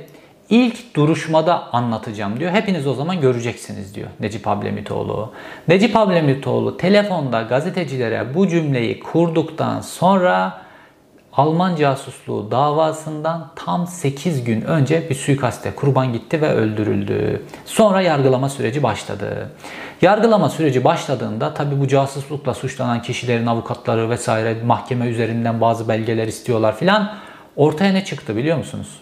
ilk duruşmada anlatacağım diyor. Hepiniz o zaman göreceksiniz diyor Necip Hablemitoğlu. Necip Hablemitoğlu telefonda gazetecilere bu cümleyi kurduktan sonra Alman casusluğu davasından tam 8 gün önce bir suikaste kurban gitti ve öldürüldü. Sonra yargılama süreci başladı. Yargılama süreci başladığında tabi bu casuslukla suçlanan kişilerin avukatları vesaire mahkeme üzerinden bazı belgeler istiyorlar filan. Ortaya ne çıktı biliyor musunuz?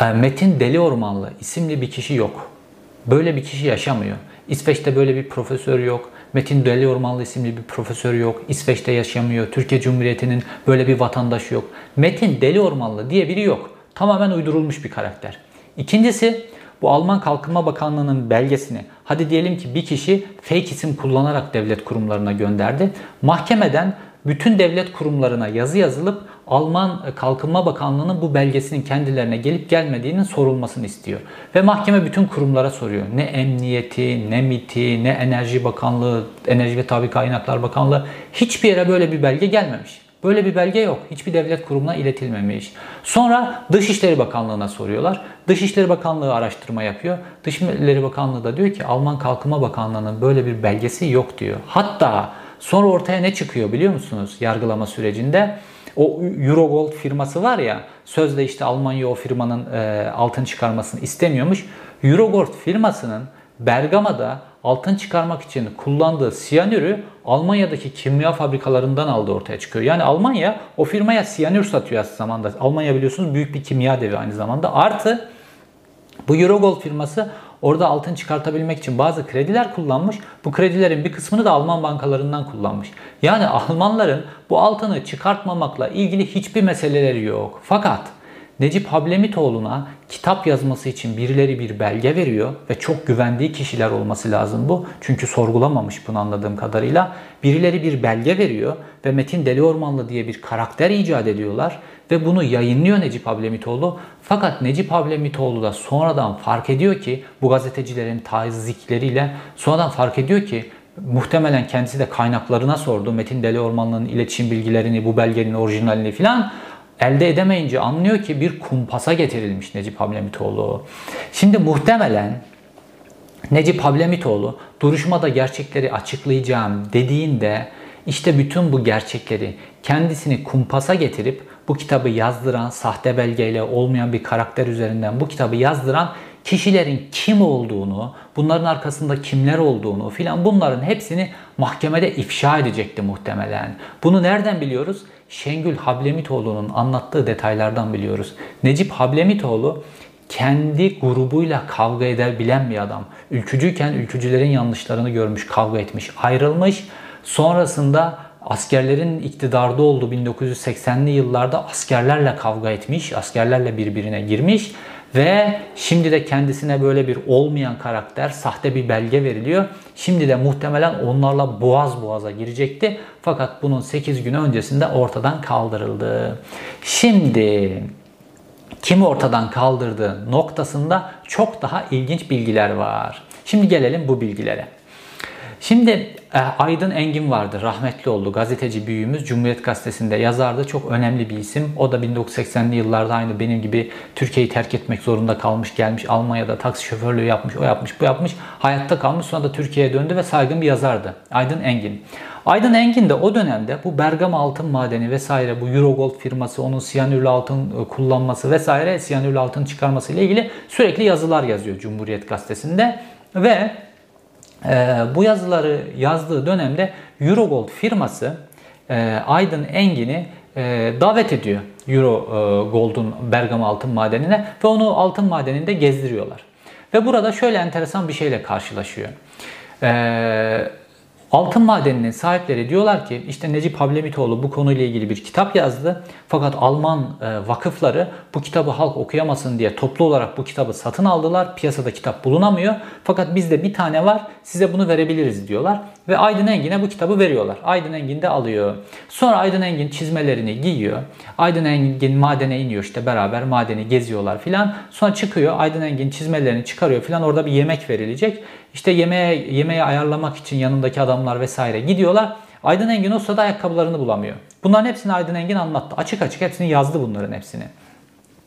Ee, Metin Deli Ormanlı isimli bir kişi yok. Böyle bir kişi yaşamıyor. İsveç'te böyle bir profesör yok. Metin Deli Ormanlı isimli bir profesör yok. İsveç'te yaşamıyor. Türkiye Cumhuriyeti'nin böyle bir vatandaşı yok. Metin Deli Ormanlı diye biri yok. Tamamen uydurulmuş bir karakter. İkincisi bu Alman Kalkınma Bakanlığı'nın belgesini hadi diyelim ki bir kişi fake isim kullanarak devlet kurumlarına gönderdi. Mahkemeden bütün devlet kurumlarına yazı yazılıp Alman Kalkınma Bakanlığı'nın bu belgesinin kendilerine gelip gelmediğinin sorulmasını istiyor. Ve mahkeme bütün kurumlara soruyor. Ne emniyeti, ne MIT'i, ne Enerji Bakanlığı, Enerji ve Tabi Kaynaklar Bakanlığı hiçbir yere böyle bir belge gelmemiş. Böyle bir belge yok. Hiçbir devlet kurumuna iletilmemiş. Sonra Dışişleri Bakanlığı'na soruyorlar. Dışişleri Bakanlığı araştırma yapıyor. Dışişleri Bakanlığı da diyor ki Alman Kalkınma Bakanlığı'nın böyle bir belgesi yok diyor. Hatta sonra ortaya ne çıkıyor biliyor musunuz yargılama sürecinde? O Eurogold firması var ya sözde işte Almanya o firmanın e, altın çıkarmasını istemiyormuş. Eurogold firmasının Bergama'da altın çıkarmak için kullandığı siyanürü Almanya'daki kimya fabrikalarından aldı ortaya çıkıyor. Yani Almanya o firmaya siyanür satıyor aslında zamanda. Almanya biliyorsunuz büyük bir kimya devi aynı zamanda. Artı bu Eurogold firması Orada altın çıkartabilmek için bazı krediler kullanmış. Bu kredilerin bir kısmını da Alman bankalarından kullanmış. Yani Almanların bu altını çıkartmamakla ilgili hiçbir meseleleri yok. Fakat Necip Hablemitoğlu'na kitap yazması için birileri bir belge veriyor ve çok güvendiği kişiler olması lazım bu. Çünkü sorgulamamış bunu anladığım kadarıyla. Birileri bir belge veriyor ve Metin Deli Ormanlı diye bir karakter icat ediyorlar ve bunu yayınlıyor Necip Hablemitoğlu. Fakat Necip Hablemitoğlu da sonradan fark ediyor ki bu gazetecilerin tazikleriyle sonradan fark ediyor ki muhtemelen kendisi de kaynaklarına sordu. Metin Deli Ormanlı'nın iletişim bilgilerini, bu belgenin orijinalini filan elde edemeyince anlıyor ki bir kumpasa getirilmiş Necip Hablemitoğlu. Şimdi muhtemelen Necip Hablemitoğlu duruşmada gerçekleri açıklayacağım dediğinde işte bütün bu gerçekleri kendisini kumpasa getirip bu kitabı yazdıran, sahte belgeyle olmayan bir karakter üzerinden bu kitabı yazdıran kişilerin kim olduğunu, bunların arkasında kimler olduğunu filan bunların hepsini mahkemede ifşa edecekti muhtemelen. Bunu nereden biliyoruz? Şengül Hablemitoğlu'nun anlattığı detaylardan biliyoruz. Necip Hablemitoğlu kendi grubuyla kavga eder bilen bir adam. Ülkücüyken ülkücülerin yanlışlarını görmüş, kavga etmiş, ayrılmış. Sonrasında askerlerin iktidarda olduğu 1980'li yıllarda askerlerle kavga etmiş, askerlerle birbirine girmiş ve şimdi de kendisine böyle bir olmayan karakter, sahte bir belge veriliyor. Şimdi de muhtemelen onlarla boğaz boğaza girecekti. Fakat bunun 8 gün öncesinde ortadan kaldırıldı. Şimdi kimi ortadan kaldırdığı noktasında çok daha ilginç bilgiler var. Şimdi gelelim bu bilgilere. Şimdi e, Aydın Engin vardı. Rahmetli oldu. Gazeteci büyüğümüz. Cumhuriyet Gazetesi'nde yazardı. Çok önemli bir isim. O da 1980'li yıllarda aynı benim gibi Türkiye'yi terk etmek zorunda kalmış. Gelmiş Almanya'da taksi şoförlüğü yapmış. O yapmış, bu yapmış. Hayatta kalmış. Sonra da Türkiye'ye döndü ve saygın bir yazardı. Aydın Engin. Aydın Engin de o dönemde bu Bergama altın madeni vesaire bu Eurogold firması onun siyanürlü altın e, kullanması vesaire siyanürlü altın çıkarması ile ilgili sürekli yazılar yazıyor Cumhuriyet Gazetesi'nde ve e, bu yazıları yazdığı dönemde Eurogold firması e, Aydın Engin'i e, davet ediyor Euro e, Bergama altın madenine ve onu altın madeninde gezdiriyorlar. Ve burada şöyle enteresan bir şeyle karşılaşıyor. Eee Altın madeninin sahipleri diyorlar ki işte Necip Hablemitoğlu bu konuyla ilgili bir kitap yazdı. Fakat Alman e, vakıfları bu kitabı halk okuyamasın diye toplu olarak bu kitabı satın aldılar. Piyasada kitap bulunamıyor. Fakat bizde bir tane var size bunu verebiliriz diyorlar. Ve Aydın Engin'e bu kitabı veriyorlar. Aydın Engin de alıyor. Sonra Aydın Engin çizmelerini giyiyor. Aydın Engin madene iniyor işte beraber madeni geziyorlar filan. Sonra çıkıyor Aydın Engin çizmelerini çıkarıyor filan orada bir yemek verilecek. İşte yemeğe, yemeği ayarlamak için yanındaki adamlar vesaire gidiyorlar. Aydın Engin o sırada ayakkabılarını bulamıyor. Bunların hepsini Aydın Engin anlattı. Açık açık hepsini yazdı bunların hepsini.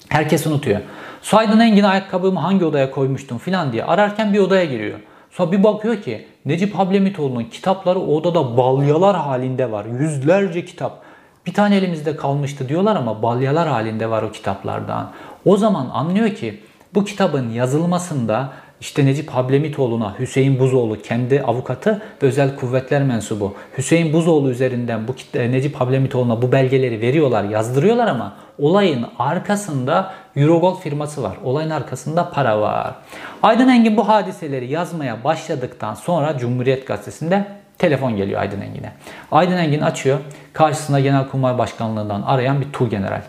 Herkes unutuyor. Sonra Aydın Engin ayakkabımı hangi odaya koymuştum filan diye ararken bir odaya giriyor. Sonra bir bakıyor ki Necip Hablemitoğlu'nun kitapları odada balyalar halinde var. Yüzlerce kitap. Bir tane elimizde kalmıştı diyorlar ama balyalar halinde var o kitaplardan. O zaman anlıyor ki bu kitabın yazılmasında işte Necip Hablemitoğlu'na Hüseyin Buzoğlu kendi avukatı özel kuvvetler mensubu Hüseyin Buzoğlu üzerinden bu e, Necip Hablemitoğlu'na bu belgeleri veriyorlar, yazdırıyorlar ama olayın arkasında Eurogold firması var. Olayın arkasında para var. Aydın Engin bu hadiseleri yazmaya başladıktan sonra Cumhuriyet Gazetesi'nde telefon geliyor Aydın Engin'e. Aydın Engin açıyor. Karşısında Genelkurmay Başkanlığı'ndan arayan bir Tu General.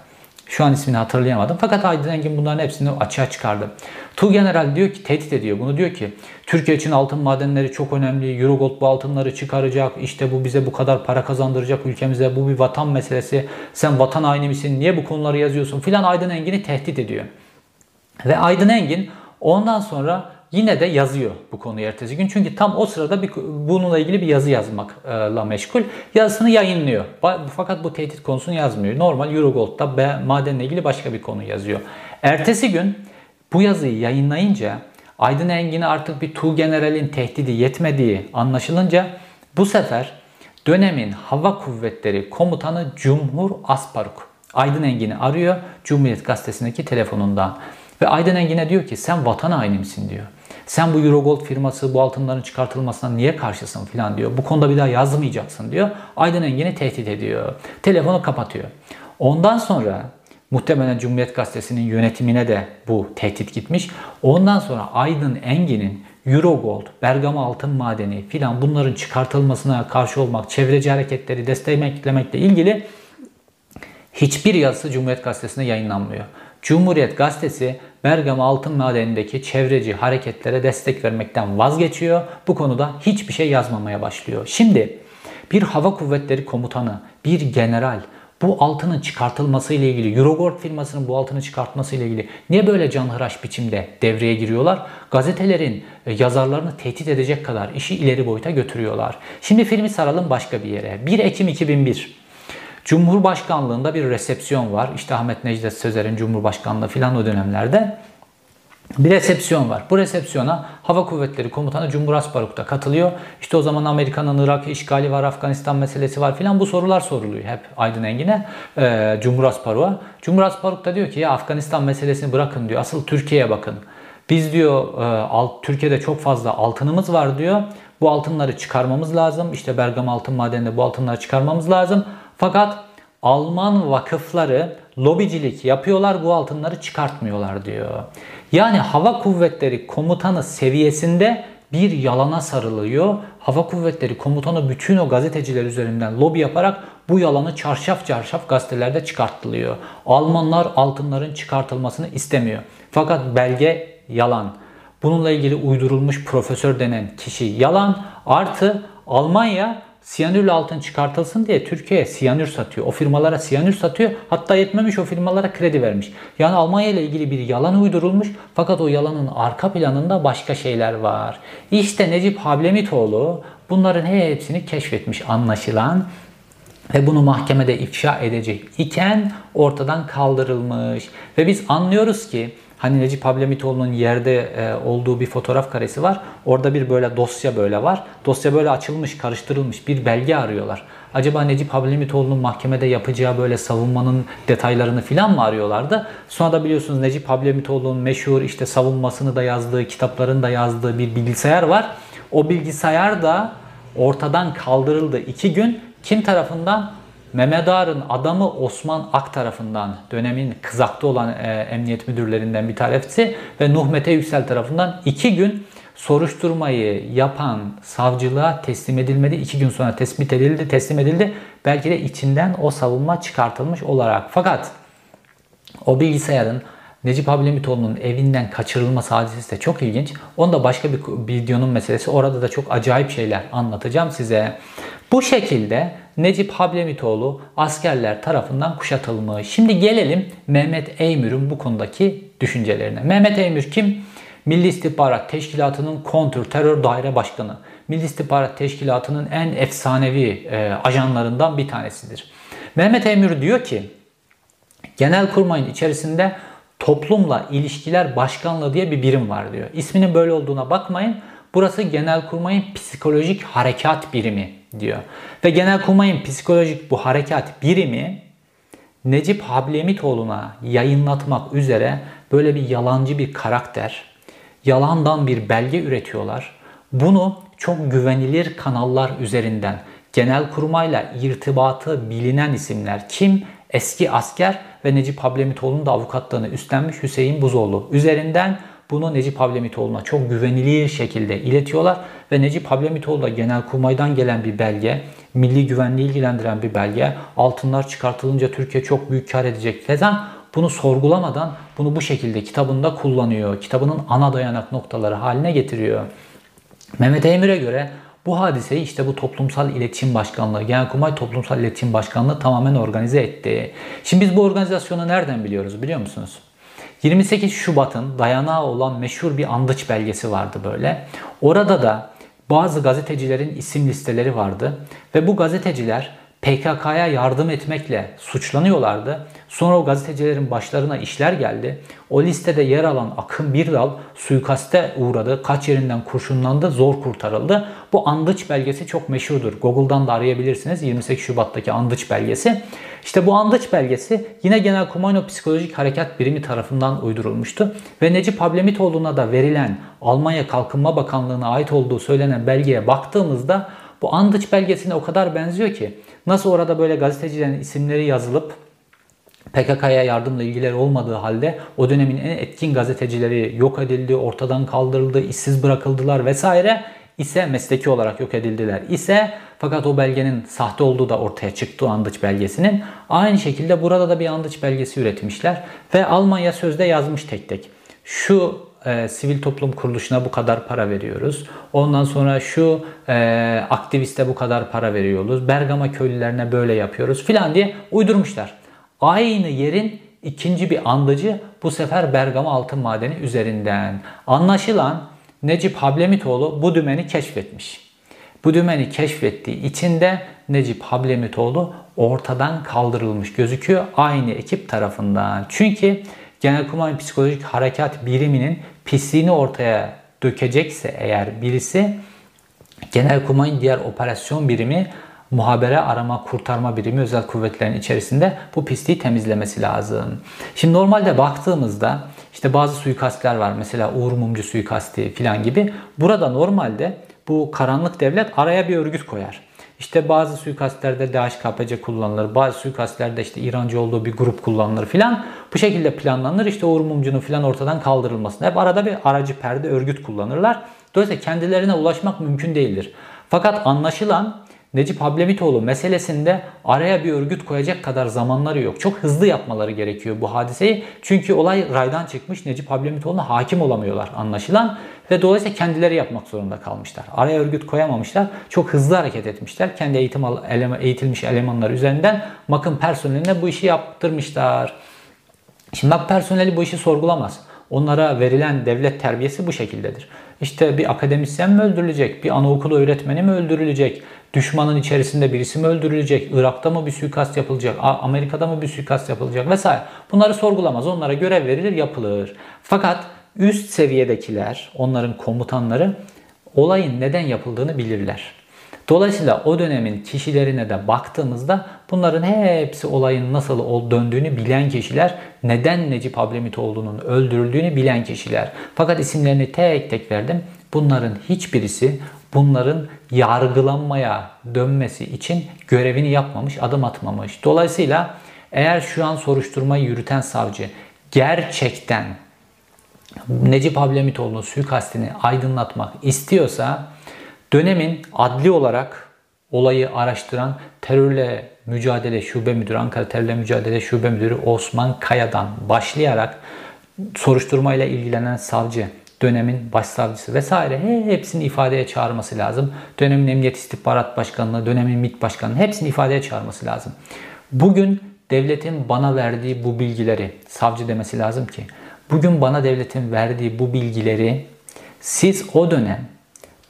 Şu an ismini hatırlayamadım. Fakat Aydın Engin bunların hepsini açığa çıkardı. Tu General diyor ki tehdit ediyor. Bunu diyor ki Türkiye için altın madenleri çok önemli. Eurogold bu altınları çıkaracak. İşte bu bize bu kadar para kazandıracak ülkemize. Bu bir vatan meselesi. Sen vatan haini misin? Niye bu konuları yazıyorsun? Filan Aydın Engin'i tehdit ediyor. Ve Aydın Engin ondan sonra yine de yazıyor bu konuyu ertesi gün. Çünkü tam o sırada bir, bununla ilgili bir yazı yazmakla meşgul. Yazısını yayınlıyor. Fakat bu tehdit konusunu yazmıyor. Normal Eurogold'da madenle ilgili başka bir konu yazıyor. Ertesi gün bu yazıyı yayınlayınca Aydın Engin'e artık bir Tu General'in tehdidi yetmediği anlaşılınca bu sefer dönemin hava kuvvetleri komutanı Cumhur Asparuk Aydın Engin'i arıyor Cumhuriyet Gazetesi'ndeki telefonundan. Ve Aydın Engin'e diyor ki sen vatan haini diyor. Sen bu Eurogold firması bu altınların çıkartılmasına niye karşısın filan diyor. Bu konuda bir daha yazmayacaksın diyor. Aydın Engin'i tehdit ediyor. Telefonu kapatıyor. Ondan sonra muhtemelen Cumhuriyet Gazetesi'nin yönetimine de bu tehdit gitmiş. Ondan sonra Aydın Engin'in Eurogold, Bergama altın madeni filan bunların çıkartılmasına karşı olmak, çevreci hareketleri desteklemekle ilgili hiçbir yazısı Cumhuriyet Gazetesi'nde yayınlanmıyor. Cumhuriyet Gazetesi Bergama altın madenindeki çevreci hareketlere destek vermekten vazgeçiyor. Bu konuda hiçbir şey yazmamaya başlıyor. Şimdi bir hava kuvvetleri komutanı, bir general bu altının çıkartılması ile ilgili, Eurogold firmasının bu altını çıkartması ile ilgili niye böyle canhıraş biçimde devreye giriyorlar? Gazetelerin e, yazarlarını tehdit edecek kadar işi ileri boyuta götürüyorlar. Şimdi filmi saralım başka bir yere. 1 Ekim 2001. Cumhurbaşkanlığında bir resepsiyon var. İşte Ahmet Necdet Sözer'in Cumhurbaşkanlığı filan o dönemlerde bir resepsiyon var. Bu resepsiyona Hava Kuvvetleri Komutanı Cumhur Asparuk da katılıyor. İşte o zaman Amerika'nın Irak işgali var, Afganistan meselesi var filan bu sorular soruluyor hep Aydın Engin'e, e, Cumhur Asparuk'a. Cumhur Asparuk da diyor ki ya Afganistan meselesini bırakın diyor. Asıl Türkiye'ye bakın. Biz diyor e, Türkiye'de çok fazla altınımız var diyor. Bu altınları çıkarmamız lazım. İşte Bergama Altın Madeni'nde bu altınları çıkarmamız lazım. Fakat Alman vakıfları lobicilik yapıyorlar bu altınları çıkartmıyorlar diyor. Yani hava kuvvetleri komutanı seviyesinde bir yalana sarılıyor. Hava kuvvetleri komutanı bütün o gazeteciler üzerinden lobi yaparak bu yalanı çarşaf çarşaf gazetelerde çıkartılıyor. Almanlar altınların çıkartılmasını istemiyor. Fakat belge yalan. Bununla ilgili uydurulmuş profesör denen kişi yalan. Artı Almanya siyanürlü altın çıkartılsın diye Türkiye'ye siyanür satıyor. O firmalara siyanür satıyor. Hatta yetmemiş o firmalara kredi vermiş. Yani Almanya ile ilgili bir yalan uydurulmuş. Fakat o yalanın arka planında başka şeyler var. İşte Necip Hablemitoğlu bunların hepsini keşfetmiş anlaşılan ve bunu mahkemede ifşa edecek iken ortadan kaldırılmış. Ve biz anlıyoruz ki Hani Necip Hablemitoğlu'nun yerde e, olduğu bir fotoğraf karesi var. Orada bir böyle dosya böyle var. Dosya böyle açılmış, karıştırılmış bir belge arıyorlar. Acaba Necip Hablemitoğlu'nun mahkemede yapacağı böyle savunmanın detaylarını filan mı arıyorlardı? Sonra da biliyorsunuz Necip Hablemitoğlu'nun meşhur işte savunmasını da yazdığı, kitaplarını da yazdığı bir bilgisayar var. O bilgisayar da ortadan kaldırıldı. iki gün kim tarafından? Mehmet Ağar'ın adamı Osman Ak tarafından dönemin kızakta olan e, emniyet müdürlerinden bir tanesi ve Nuh Mete Yüksel tarafından iki gün soruşturmayı yapan savcılığa teslim edilmedi. İki gün sonra tespit edildi, teslim edildi. Belki de içinden o savunma çıkartılmış olarak. Fakat o bilgisayarın Necip Ablemitoğlu'nun evinden kaçırılması hadisesi de çok ilginç. Onu da başka bir videonun meselesi. Orada da çok acayip şeyler anlatacağım size. Bu şekilde Necip Hablemitoğlu askerler tarafından kuşatılmış. Şimdi gelelim Mehmet Eymür'ün bu konudaki düşüncelerine. Mehmet Eymür kim? Milli İstihbarat Teşkilatı'nın kontr terör daire başkanı. Milli İstihbarat Teşkilatı'nın en efsanevi e, ajanlarından bir tanesidir. Mehmet Eymür diyor ki Genelkurmay'ın içerisinde toplumla ilişkiler başkanlığı diye bir birim var diyor. İsminin böyle olduğuna bakmayın. Burası Genelkurmay'ın psikolojik harekat birimi diyor. Ve Genelkurmay'ın psikolojik bu harekat birimi Necip Hablemitoğlu'na yayınlatmak üzere böyle bir yalancı bir karakter, yalandan bir belge üretiyorlar. Bunu çok güvenilir kanallar üzerinden Genelkurmay'la irtibatı bilinen isimler kim? Eski asker ve Necip Hablemitoğlu'nun da avukatlığını üstlenmiş Hüseyin Buzoğlu üzerinden bunu Necip Hablemitoğlu'na çok güvenilir şekilde iletiyorlar ve Necip Hablemitoğlu da Genelkurmay'dan gelen bir belge, milli güvenliği ilgilendiren bir belge, altınlar çıkartılınca Türkiye çok büyük kar edecek falan bunu sorgulamadan bunu bu şekilde kitabında kullanıyor. Kitabının ana dayanak noktaları haline getiriyor. Mehmet Emir'e göre bu hadiseyi işte bu toplumsal iletişim başkanlığı, Genelkurmay Toplumsal İletişim Başkanlığı tamamen organize etti. Şimdi biz bu organizasyonu nereden biliyoruz biliyor musunuz? 28 Şubat'ın dayanağı olan meşhur bir andıç belgesi vardı böyle. Orada da bazı gazetecilerin isim listeleri vardı ve bu gazeteciler PKK'ya yardım etmekle suçlanıyorlardı. Sonra o gazetecilerin başlarına işler geldi. O listede yer alan Akın Birdal suikaste uğradı. Kaç yerinden kurşunlandı, zor kurtarıldı. Bu Andıç belgesi çok meşhurdur. Google'dan da arayabilirsiniz. 28 Şubat'taki Andıç belgesi. İşte bu Andıç belgesi yine Genelkurmay Psikolojik Harekat Birimi tarafından uydurulmuştu. Ve Necip Hablemitoğlu'na da verilen Almanya Kalkınma Bakanlığı'na ait olduğu söylenen belgeye baktığımızda bu Andıç belgesine o kadar benziyor ki nasıl orada böyle gazetecilerin isimleri yazılıp PKK'ya yardımla ilgileri olmadığı halde o dönemin en etkin gazetecileri yok edildi, ortadan kaldırıldı, işsiz bırakıldılar vesaire ise mesleki olarak yok edildiler ise fakat o belgenin sahte olduğu da ortaya çıktı andıç belgesinin. Aynı şekilde burada da bir andıç belgesi üretmişler ve Almanya sözde yazmış tek tek. Şu e, sivil toplum kuruluşuna bu kadar para veriyoruz. Ondan sonra şu e, aktiviste bu kadar para veriyoruz. Bergama köylülerine böyle yapıyoruz filan diye uydurmuşlar. Aynı yerin ikinci bir andıcı bu sefer Bergama altın madeni üzerinden. Anlaşılan Necip Hablemitoğlu bu dümeni keşfetmiş. Bu dümeni keşfettiği için de Necip Hablemitoğlu ortadan kaldırılmış gözüküyor aynı ekip tarafından. Çünkü Genelkurmay Psikolojik Harekat Biriminin pisliğini ortaya dökecekse eğer birisi Genelkurmay'ın diğer operasyon birimi muhabere arama kurtarma birimi özel kuvvetlerin içerisinde bu pisliği temizlemesi lazım. Şimdi normalde baktığımızda işte bazı suikastler var. Mesela Uğur Mumcu suikasti falan gibi. Burada normalde bu karanlık devlet araya bir örgüt koyar. İşte bazı suikastlerde DHKPC kullanılır. Bazı suikastlerde işte İrancı olduğu bir grup kullanılır filan. Bu şekilde planlanır. İşte Uğur Mumcu'nun filan ortadan kaldırılmasını. Hep arada bir aracı perde örgüt kullanırlar. Dolayısıyla kendilerine ulaşmak mümkün değildir. Fakat anlaşılan Necip Hablemitoğlu meselesinde araya bir örgüt koyacak kadar zamanları yok. Çok hızlı yapmaları gerekiyor bu hadiseyi. Çünkü olay raydan çıkmış. Necip Hablemitoğlu'na hakim olamıyorlar anlaşılan. Ve dolayısıyla kendileri yapmak zorunda kalmışlar. Araya örgüt koyamamışlar. Çok hızlı hareket etmişler. Kendi eğitim eğitilmiş elemanlar üzerinden MAK'ın personeline bu işi yaptırmışlar. Şimdi MAK personeli bu işi sorgulamaz. Onlara verilen devlet terbiyesi bu şekildedir. İşte bir akademisyen mi öldürülecek? Bir anaokulu öğretmeni mi öldürülecek? Düşmanın içerisinde birisi mi öldürülecek? Irak'ta mı bir suikast yapılacak? Amerika'da mı bir suikast yapılacak? Vesaire. Bunları sorgulamaz. Onlara görev verilir, yapılır. Fakat üst seviyedekiler, onların komutanları olayın neden yapıldığını bilirler. Dolayısıyla o dönemin kişilerine de baktığımızda bunların hepsi olayın nasıl döndüğünü bilen kişiler, neden Necip Hablemitoğlu'nun öldürüldüğünü bilen kişiler. Fakat isimlerini tek tek verdim. Bunların hiçbirisi bunların yargılanmaya dönmesi için görevini yapmamış, adım atmamış. Dolayısıyla eğer şu an soruşturmayı yürüten savcı gerçekten Necip Hablemitoğlu'nun suikastini aydınlatmak istiyorsa dönemin adli olarak olayı araştıran terörle mücadele şube müdürü, Ankara Terörle Mücadele Şube Müdürü Osman Kaya'dan başlayarak soruşturmayla ilgilenen savcı, dönemin başsavcısı vesaire hepsini ifadeye çağırması lazım. Dönemin Emniyet İstihbarat Başkanlığı, dönemin MİT Başkanlığı hepsini ifadeye çağırması lazım. Bugün devletin bana verdiği bu bilgileri, savcı demesi lazım ki, bugün bana devletin verdiği bu bilgileri siz o dönem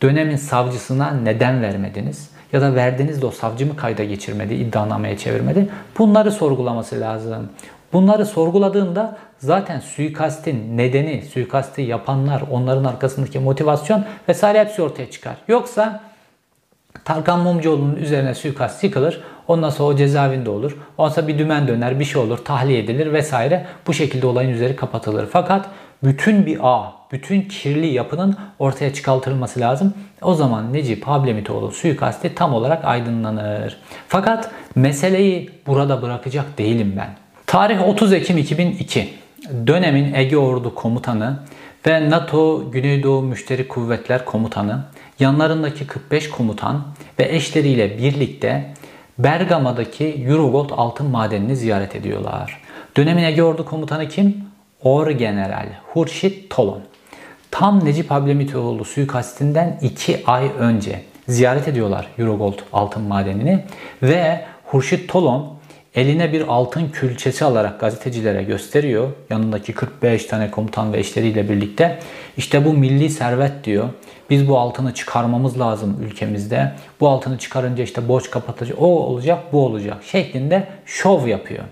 dönemin savcısına neden vermediniz? Ya da verdiğinizde o savcı mı kayda geçirmedi, iddianameye çevirmedi? Bunları sorgulaması lazım. Bunları sorguladığında zaten suikastin nedeni, suikasti yapanlar, onların arkasındaki motivasyon vesaire hepsi ortaya çıkar. Yoksa Tarkan Mumcuoğlu'nun üzerine suikast yıkılır. Ondan sonra o cezaevinde olur. Ondan bir dümen döner, bir şey olur, tahliye edilir vesaire. Bu şekilde olayın üzeri kapatılır. Fakat bütün bir ağ, bütün kirli yapının ortaya çıkartılması lazım. O zaman Necip Hablemitoğlu suikasti tam olarak aydınlanır. Fakat meseleyi burada bırakacak değilim ben. Tarih 30 Ekim 2002. Dönemin Ege Ordu Komutanı ve NATO Güneydoğu Müşterek Kuvvetler Komutanı, yanlarındaki 45 komutan ve eşleriyle birlikte Bergama'daki Eurogold altın madenini ziyaret ediyorlar. Dönemin Ege Ordu Komutanı kim? Orgeneral Hurşit Tolon. Tam Necip Hablemitoğlu suikastinden 2 ay önce ziyaret ediyorlar Eurogold altın madenini ve Hurşit Tolon eline bir altın külçesi alarak gazetecilere gösteriyor. Yanındaki 45 tane komutan ve eşleriyle birlikte. İşte bu milli servet diyor. Biz bu altını çıkarmamız lazım ülkemizde. Bu altını çıkarınca işte borç kapatıcı o olacak bu olacak şeklinde şov yapıyor.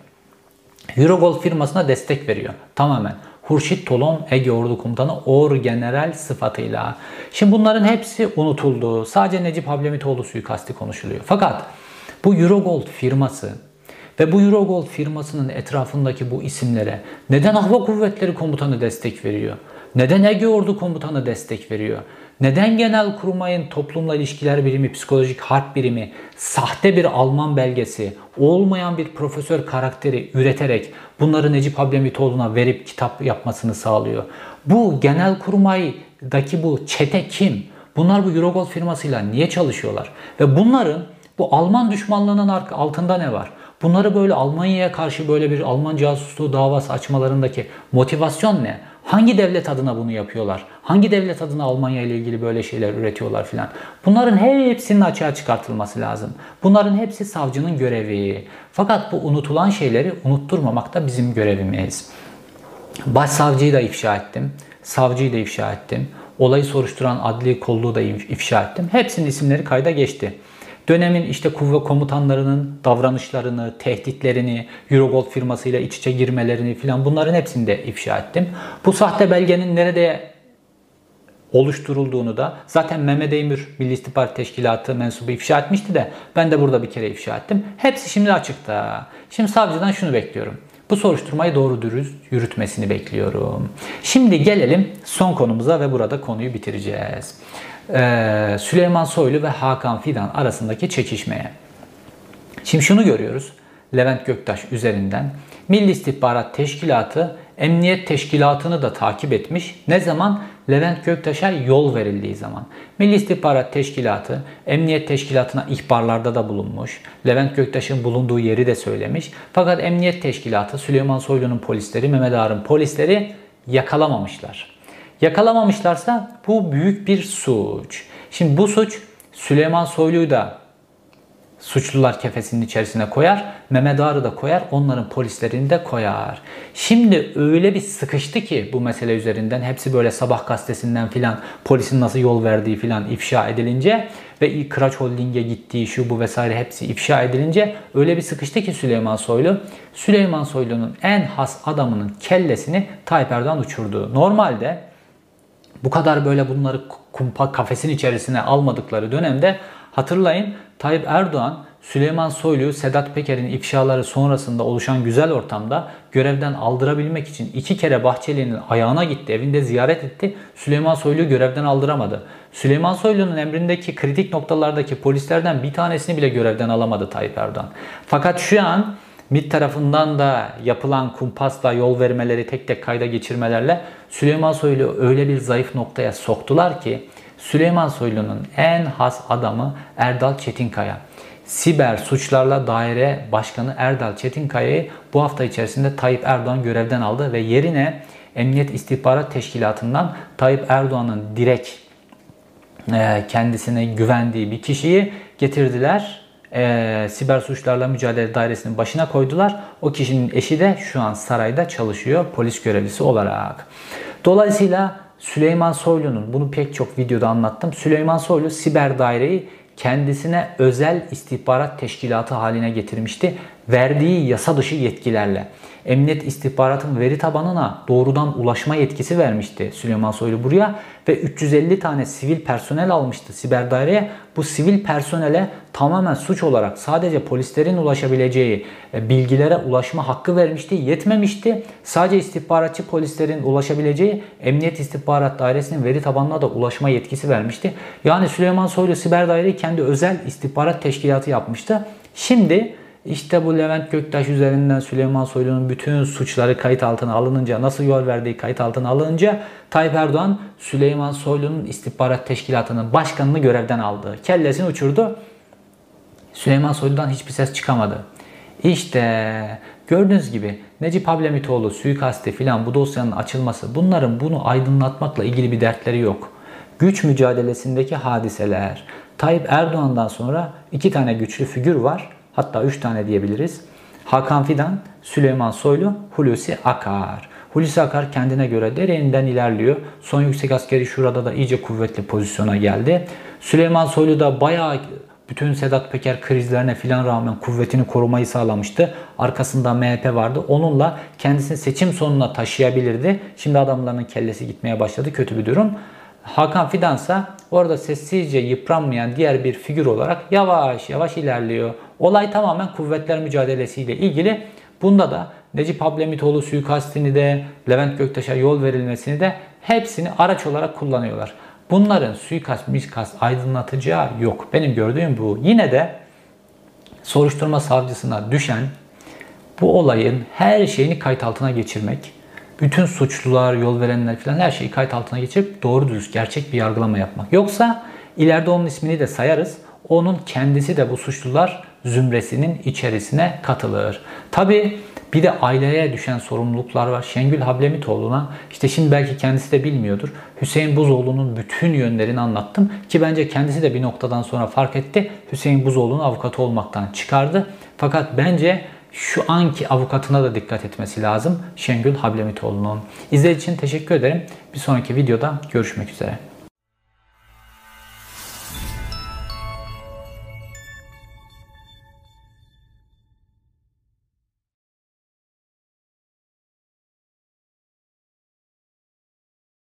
Eurogold firmasına destek veriyor. Tamamen. Hurşit Tolon Ege Ordu Komutanı Or General sıfatıyla. Şimdi bunların hepsi unutuldu. Sadece Necip Hablemitoğlu suikasti konuşuluyor. Fakat bu Eurogold firması ve bu Eurogold firmasının etrafındaki bu isimlere neden Hava Kuvvetleri Komutanı destek veriyor? Neden Ege Ordu Komutanı destek veriyor? Neden Genel Kurmay'ın toplumla ilişkiler birimi, psikolojik harp birimi, sahte bir Alman belgesi, olmayan bir profesör karakteri üreterek bunları Necip Hablemitoğlu'na verip kitap yapmasını sağlıyor? Bu Genel Kurmay'daki bu çete kim? Bunlar bu Eurogold firmasıyla niye çalışıyorlar? Ve bunların bu Alman düşmanlığının altında ne var? Bunları böyle Almanya'ya karşı böyle bir Alman casusluğu davası açmalarındaki motivasyon ne? Hangi devlet adına bunu yapıyorlar? Hangi devlet adına Almanya ile ilgili böyle şeyler üretiyorlar filan? Bunların hepsinin açığa çıkartılması lazım. Bunların hepsi savcının görevi. Fakat bu unutulan şeyleri unutturmamak da bizim görevimiz. Başsavcıyı da ifşa ettim. Savcıyı da ifşa ettim. Olayı soruşturan adli kolluğu da ifşa ettim. Hepsinin isimleri kayda geçti. Dönemin işte komutanlarının davranışlarını, tehditlerini, Eurogold firmasıyla iç içe girmelerini filan bunların hepsini de ifşa ettim. Bu sahte belgenin nerede oluşturulduğunu da zaten Mehmet Eymür Milli İstihbarat Teşkilatı mensubu ifşa etmişti de ben de burada bir kere ifşa ettim. Hepsi şimdi açıkta. Şimdi savcıdan şunu bekliyorum. Bu soruşturmayı doğru dürüst yürütmesini bekliyorum. Şimdi gelelim son konumuza ve burada konuyu bitireceğiz. Ee, Süleyman Soylu ve Hakan Fidan arasındaki çekişmeye. Şimdi şunu görüyoruz. Levent Göktaş üzerinden Milli İstihbarat Teşkilatı Emniyet Teşkilatı'nı da takip etmiş. Ne zaman? Levent Göktaş'a yol verildiği zaman. Milli İstihbarat Teşkilatı Emniyet Teşkilatı'na ihbarlarda da bulunmuş. Levent Göktaş'ın bulunduğu yeri de söylemiş. Fakat Emniyet Teşkilatı Süleyman Soylu'nun polisleri, Mehmet Ağar'ın polisleri yakalamamışlar. Yakalamamışlarsa bu büyük bir suç. Şimdi bu suç Süleyman Soylu'yu da suçlular kefesinin içerisine koyar. Mehmet Ağar'ı da koyar. Onların polislerini de koyar. Şimdi öyle bir sıkıştı ki bu mesele üzerinden hepsi böyle sabah gazetesinden filan polisin nasıl yol verdiği filan ifşa edilince ve Kıraç Holding'e gittiği şu bu vesaire hepsi ifşa edilince öyle bir sıkıştı ki Süleyman Soylu. Süleyman Soylu'nun en has adamının kellesini Tayyip Erdoğan uçurdu. Normalde bu kadar böyle bunları kumpa kafesin içerisine almadıkları dönemde hatırlayın Tayyip Erdoğan Süleyman Soylu'yu Sedat Peker'in ifşaları sonrasında oluşan güzel ortamda görevden aldırabilmek için iki kere Bahçeli'nin ayağına gitti, evinde ziyaret etti. Süleyman Soylu'yu görevden aldıramadı. Süleyman Soylu'nun emrindeki kritik noktalardaki polislerden bir tanesini bile görevden alamadı Tayyip Erdoğan. Fakat şu an MİT tarafından da yapılan kumpasla yol vermeleri tek tek kayda geçirmelerle Süleyman Soylu öyle bir zayıf noktaya soktular ki Süleyman Soylu'nun en has adamı Erdal Çetinkaya. Siber suçlarla daire başkanı Erdal Çetinkaya'yı bu hafta içerisinde Tayyip Erdoğan görevden aldı ve yerine Emniyet İstihbarat Teşkilatı'ndan Tayyip Erdoğan'ın direkt kendisine güvendiği bir kişiyi getirdiler. E, siber suçlarla mücadele dairesinin başına koydular. O kişinin eşi de şu an sarayda çalışıyor polis görevlisi olarak. Dolayısıyla Süleyman Soylu'nun bunu pek çok videoda anlattım. Süleyman Soylu siber daireyi kendisine özel istihbarat teşkilatı haline getirmişti. Verdiği yasa dışı yetkilerle. Emniyet istihbaratın veri tabanına doğrudan ulaşma yetkisi vermişti Süleyman Soylu buraya ve 350 tane sivil personel almıştı siber daireye. Bu sivil personele tamamen suç olarak sadece polislerin ulaşabileceği e, bilgilere ulaşma hakkı vermişti. Yetmemişti. Sadece istihbaratçı polislerin ulaşabileceği Emniyet İstihbarat Dairesi'nin veri tabanına da ulaşma yetkisi vermişti. Yani Süleyman Soylu siber daireyi kendi özel istihbarat teşkilatı yapmıştı. Şimdi işte bu Levent Göktaş üzerinden Süleyman Soylu'nun bütün suçları kayıt altına alınınca, nasıl yol verdiği kayıt altına alınınca Tayyip Erdoğan Süleyman Soylu'nun istihbarat teşkilatının başkanını görevden aldı. Kellesini uçurdu. Süleyman Soylu'dan hiçbir ses çıkamadı. İşte gördüğünüz gibi Necip Hablemitoğlu suikasti filan bu dosyanın açılması bunların bunu aydınlatmakla ilgili bir dertleri yok. Güç mücadelesindeki hadiseler. Tayyip Erdoğan'dan sonra iki tane güçlü figür var. Hatta 3 tane diyebiliriz. Hakan Fidan, Süleyman Soylu, Hulusi Akar. Hulusi Akar kendine göre derinden ilerliyor. Son yüksek askeri şurada da iyice kuvvetli pozisyona geldi. Süleyman Soylu da bayağı bütün Sedat Peker krizlerine filan rağmen kuvvetini korumayı sağlamıştı. Arkasında MHP vardı. Onunla kendisini seçim sonuna taşıyabilirdi. Şimdi adamların kellesi gitmeye başladı. Kötü bir durum. Hakan Fidansa orada sessizce yıpranmayan diğer bir figür olarak yavaş yavaş ilerliyor. Olay tamamen kuvvetler mücadelesiyle ilgili. Bunda da Necip Ablemitoğlu suikastini de Levent Göktaş'a yol verilmesini de hepsini araç olarak kullanıyorlar. Bunların suikast, miskast aydınlatacağı yok. Benim gördüğüm bu. Yine de soruşturma savcısına düşen bu olayın her şeyini kayıt altına geçirmek, bütün suçlular, yol verenler falan her şeyi kayıt altına geçirip doğru dürüst gerçek bir yargılama yapmak. Yoksa ileride onun ismini de sayarız. Onun kendisi de bu suçlular zümresinin içerisine katılır. Tabi bir de aileye düşen sorumluluklar var. Şengül Hablemitoğlu'na işte şimdi belki kendisi de bilmiyordur. Hüseyin Buzoğlu'nun bütün yönlerini anlattım ki bence kendisi de bir noktadan sonra fark etti. Hüseyin Buzoğlu'nun avukatı olmaktan çıkardı. Fakat bence şu anki avukatına da dikkat etmesi lazım Şengül Hablemitoğlu'nun. İzlediğiniz için teşekkür ederim. Bir sonraki videoda görüşmek üzere.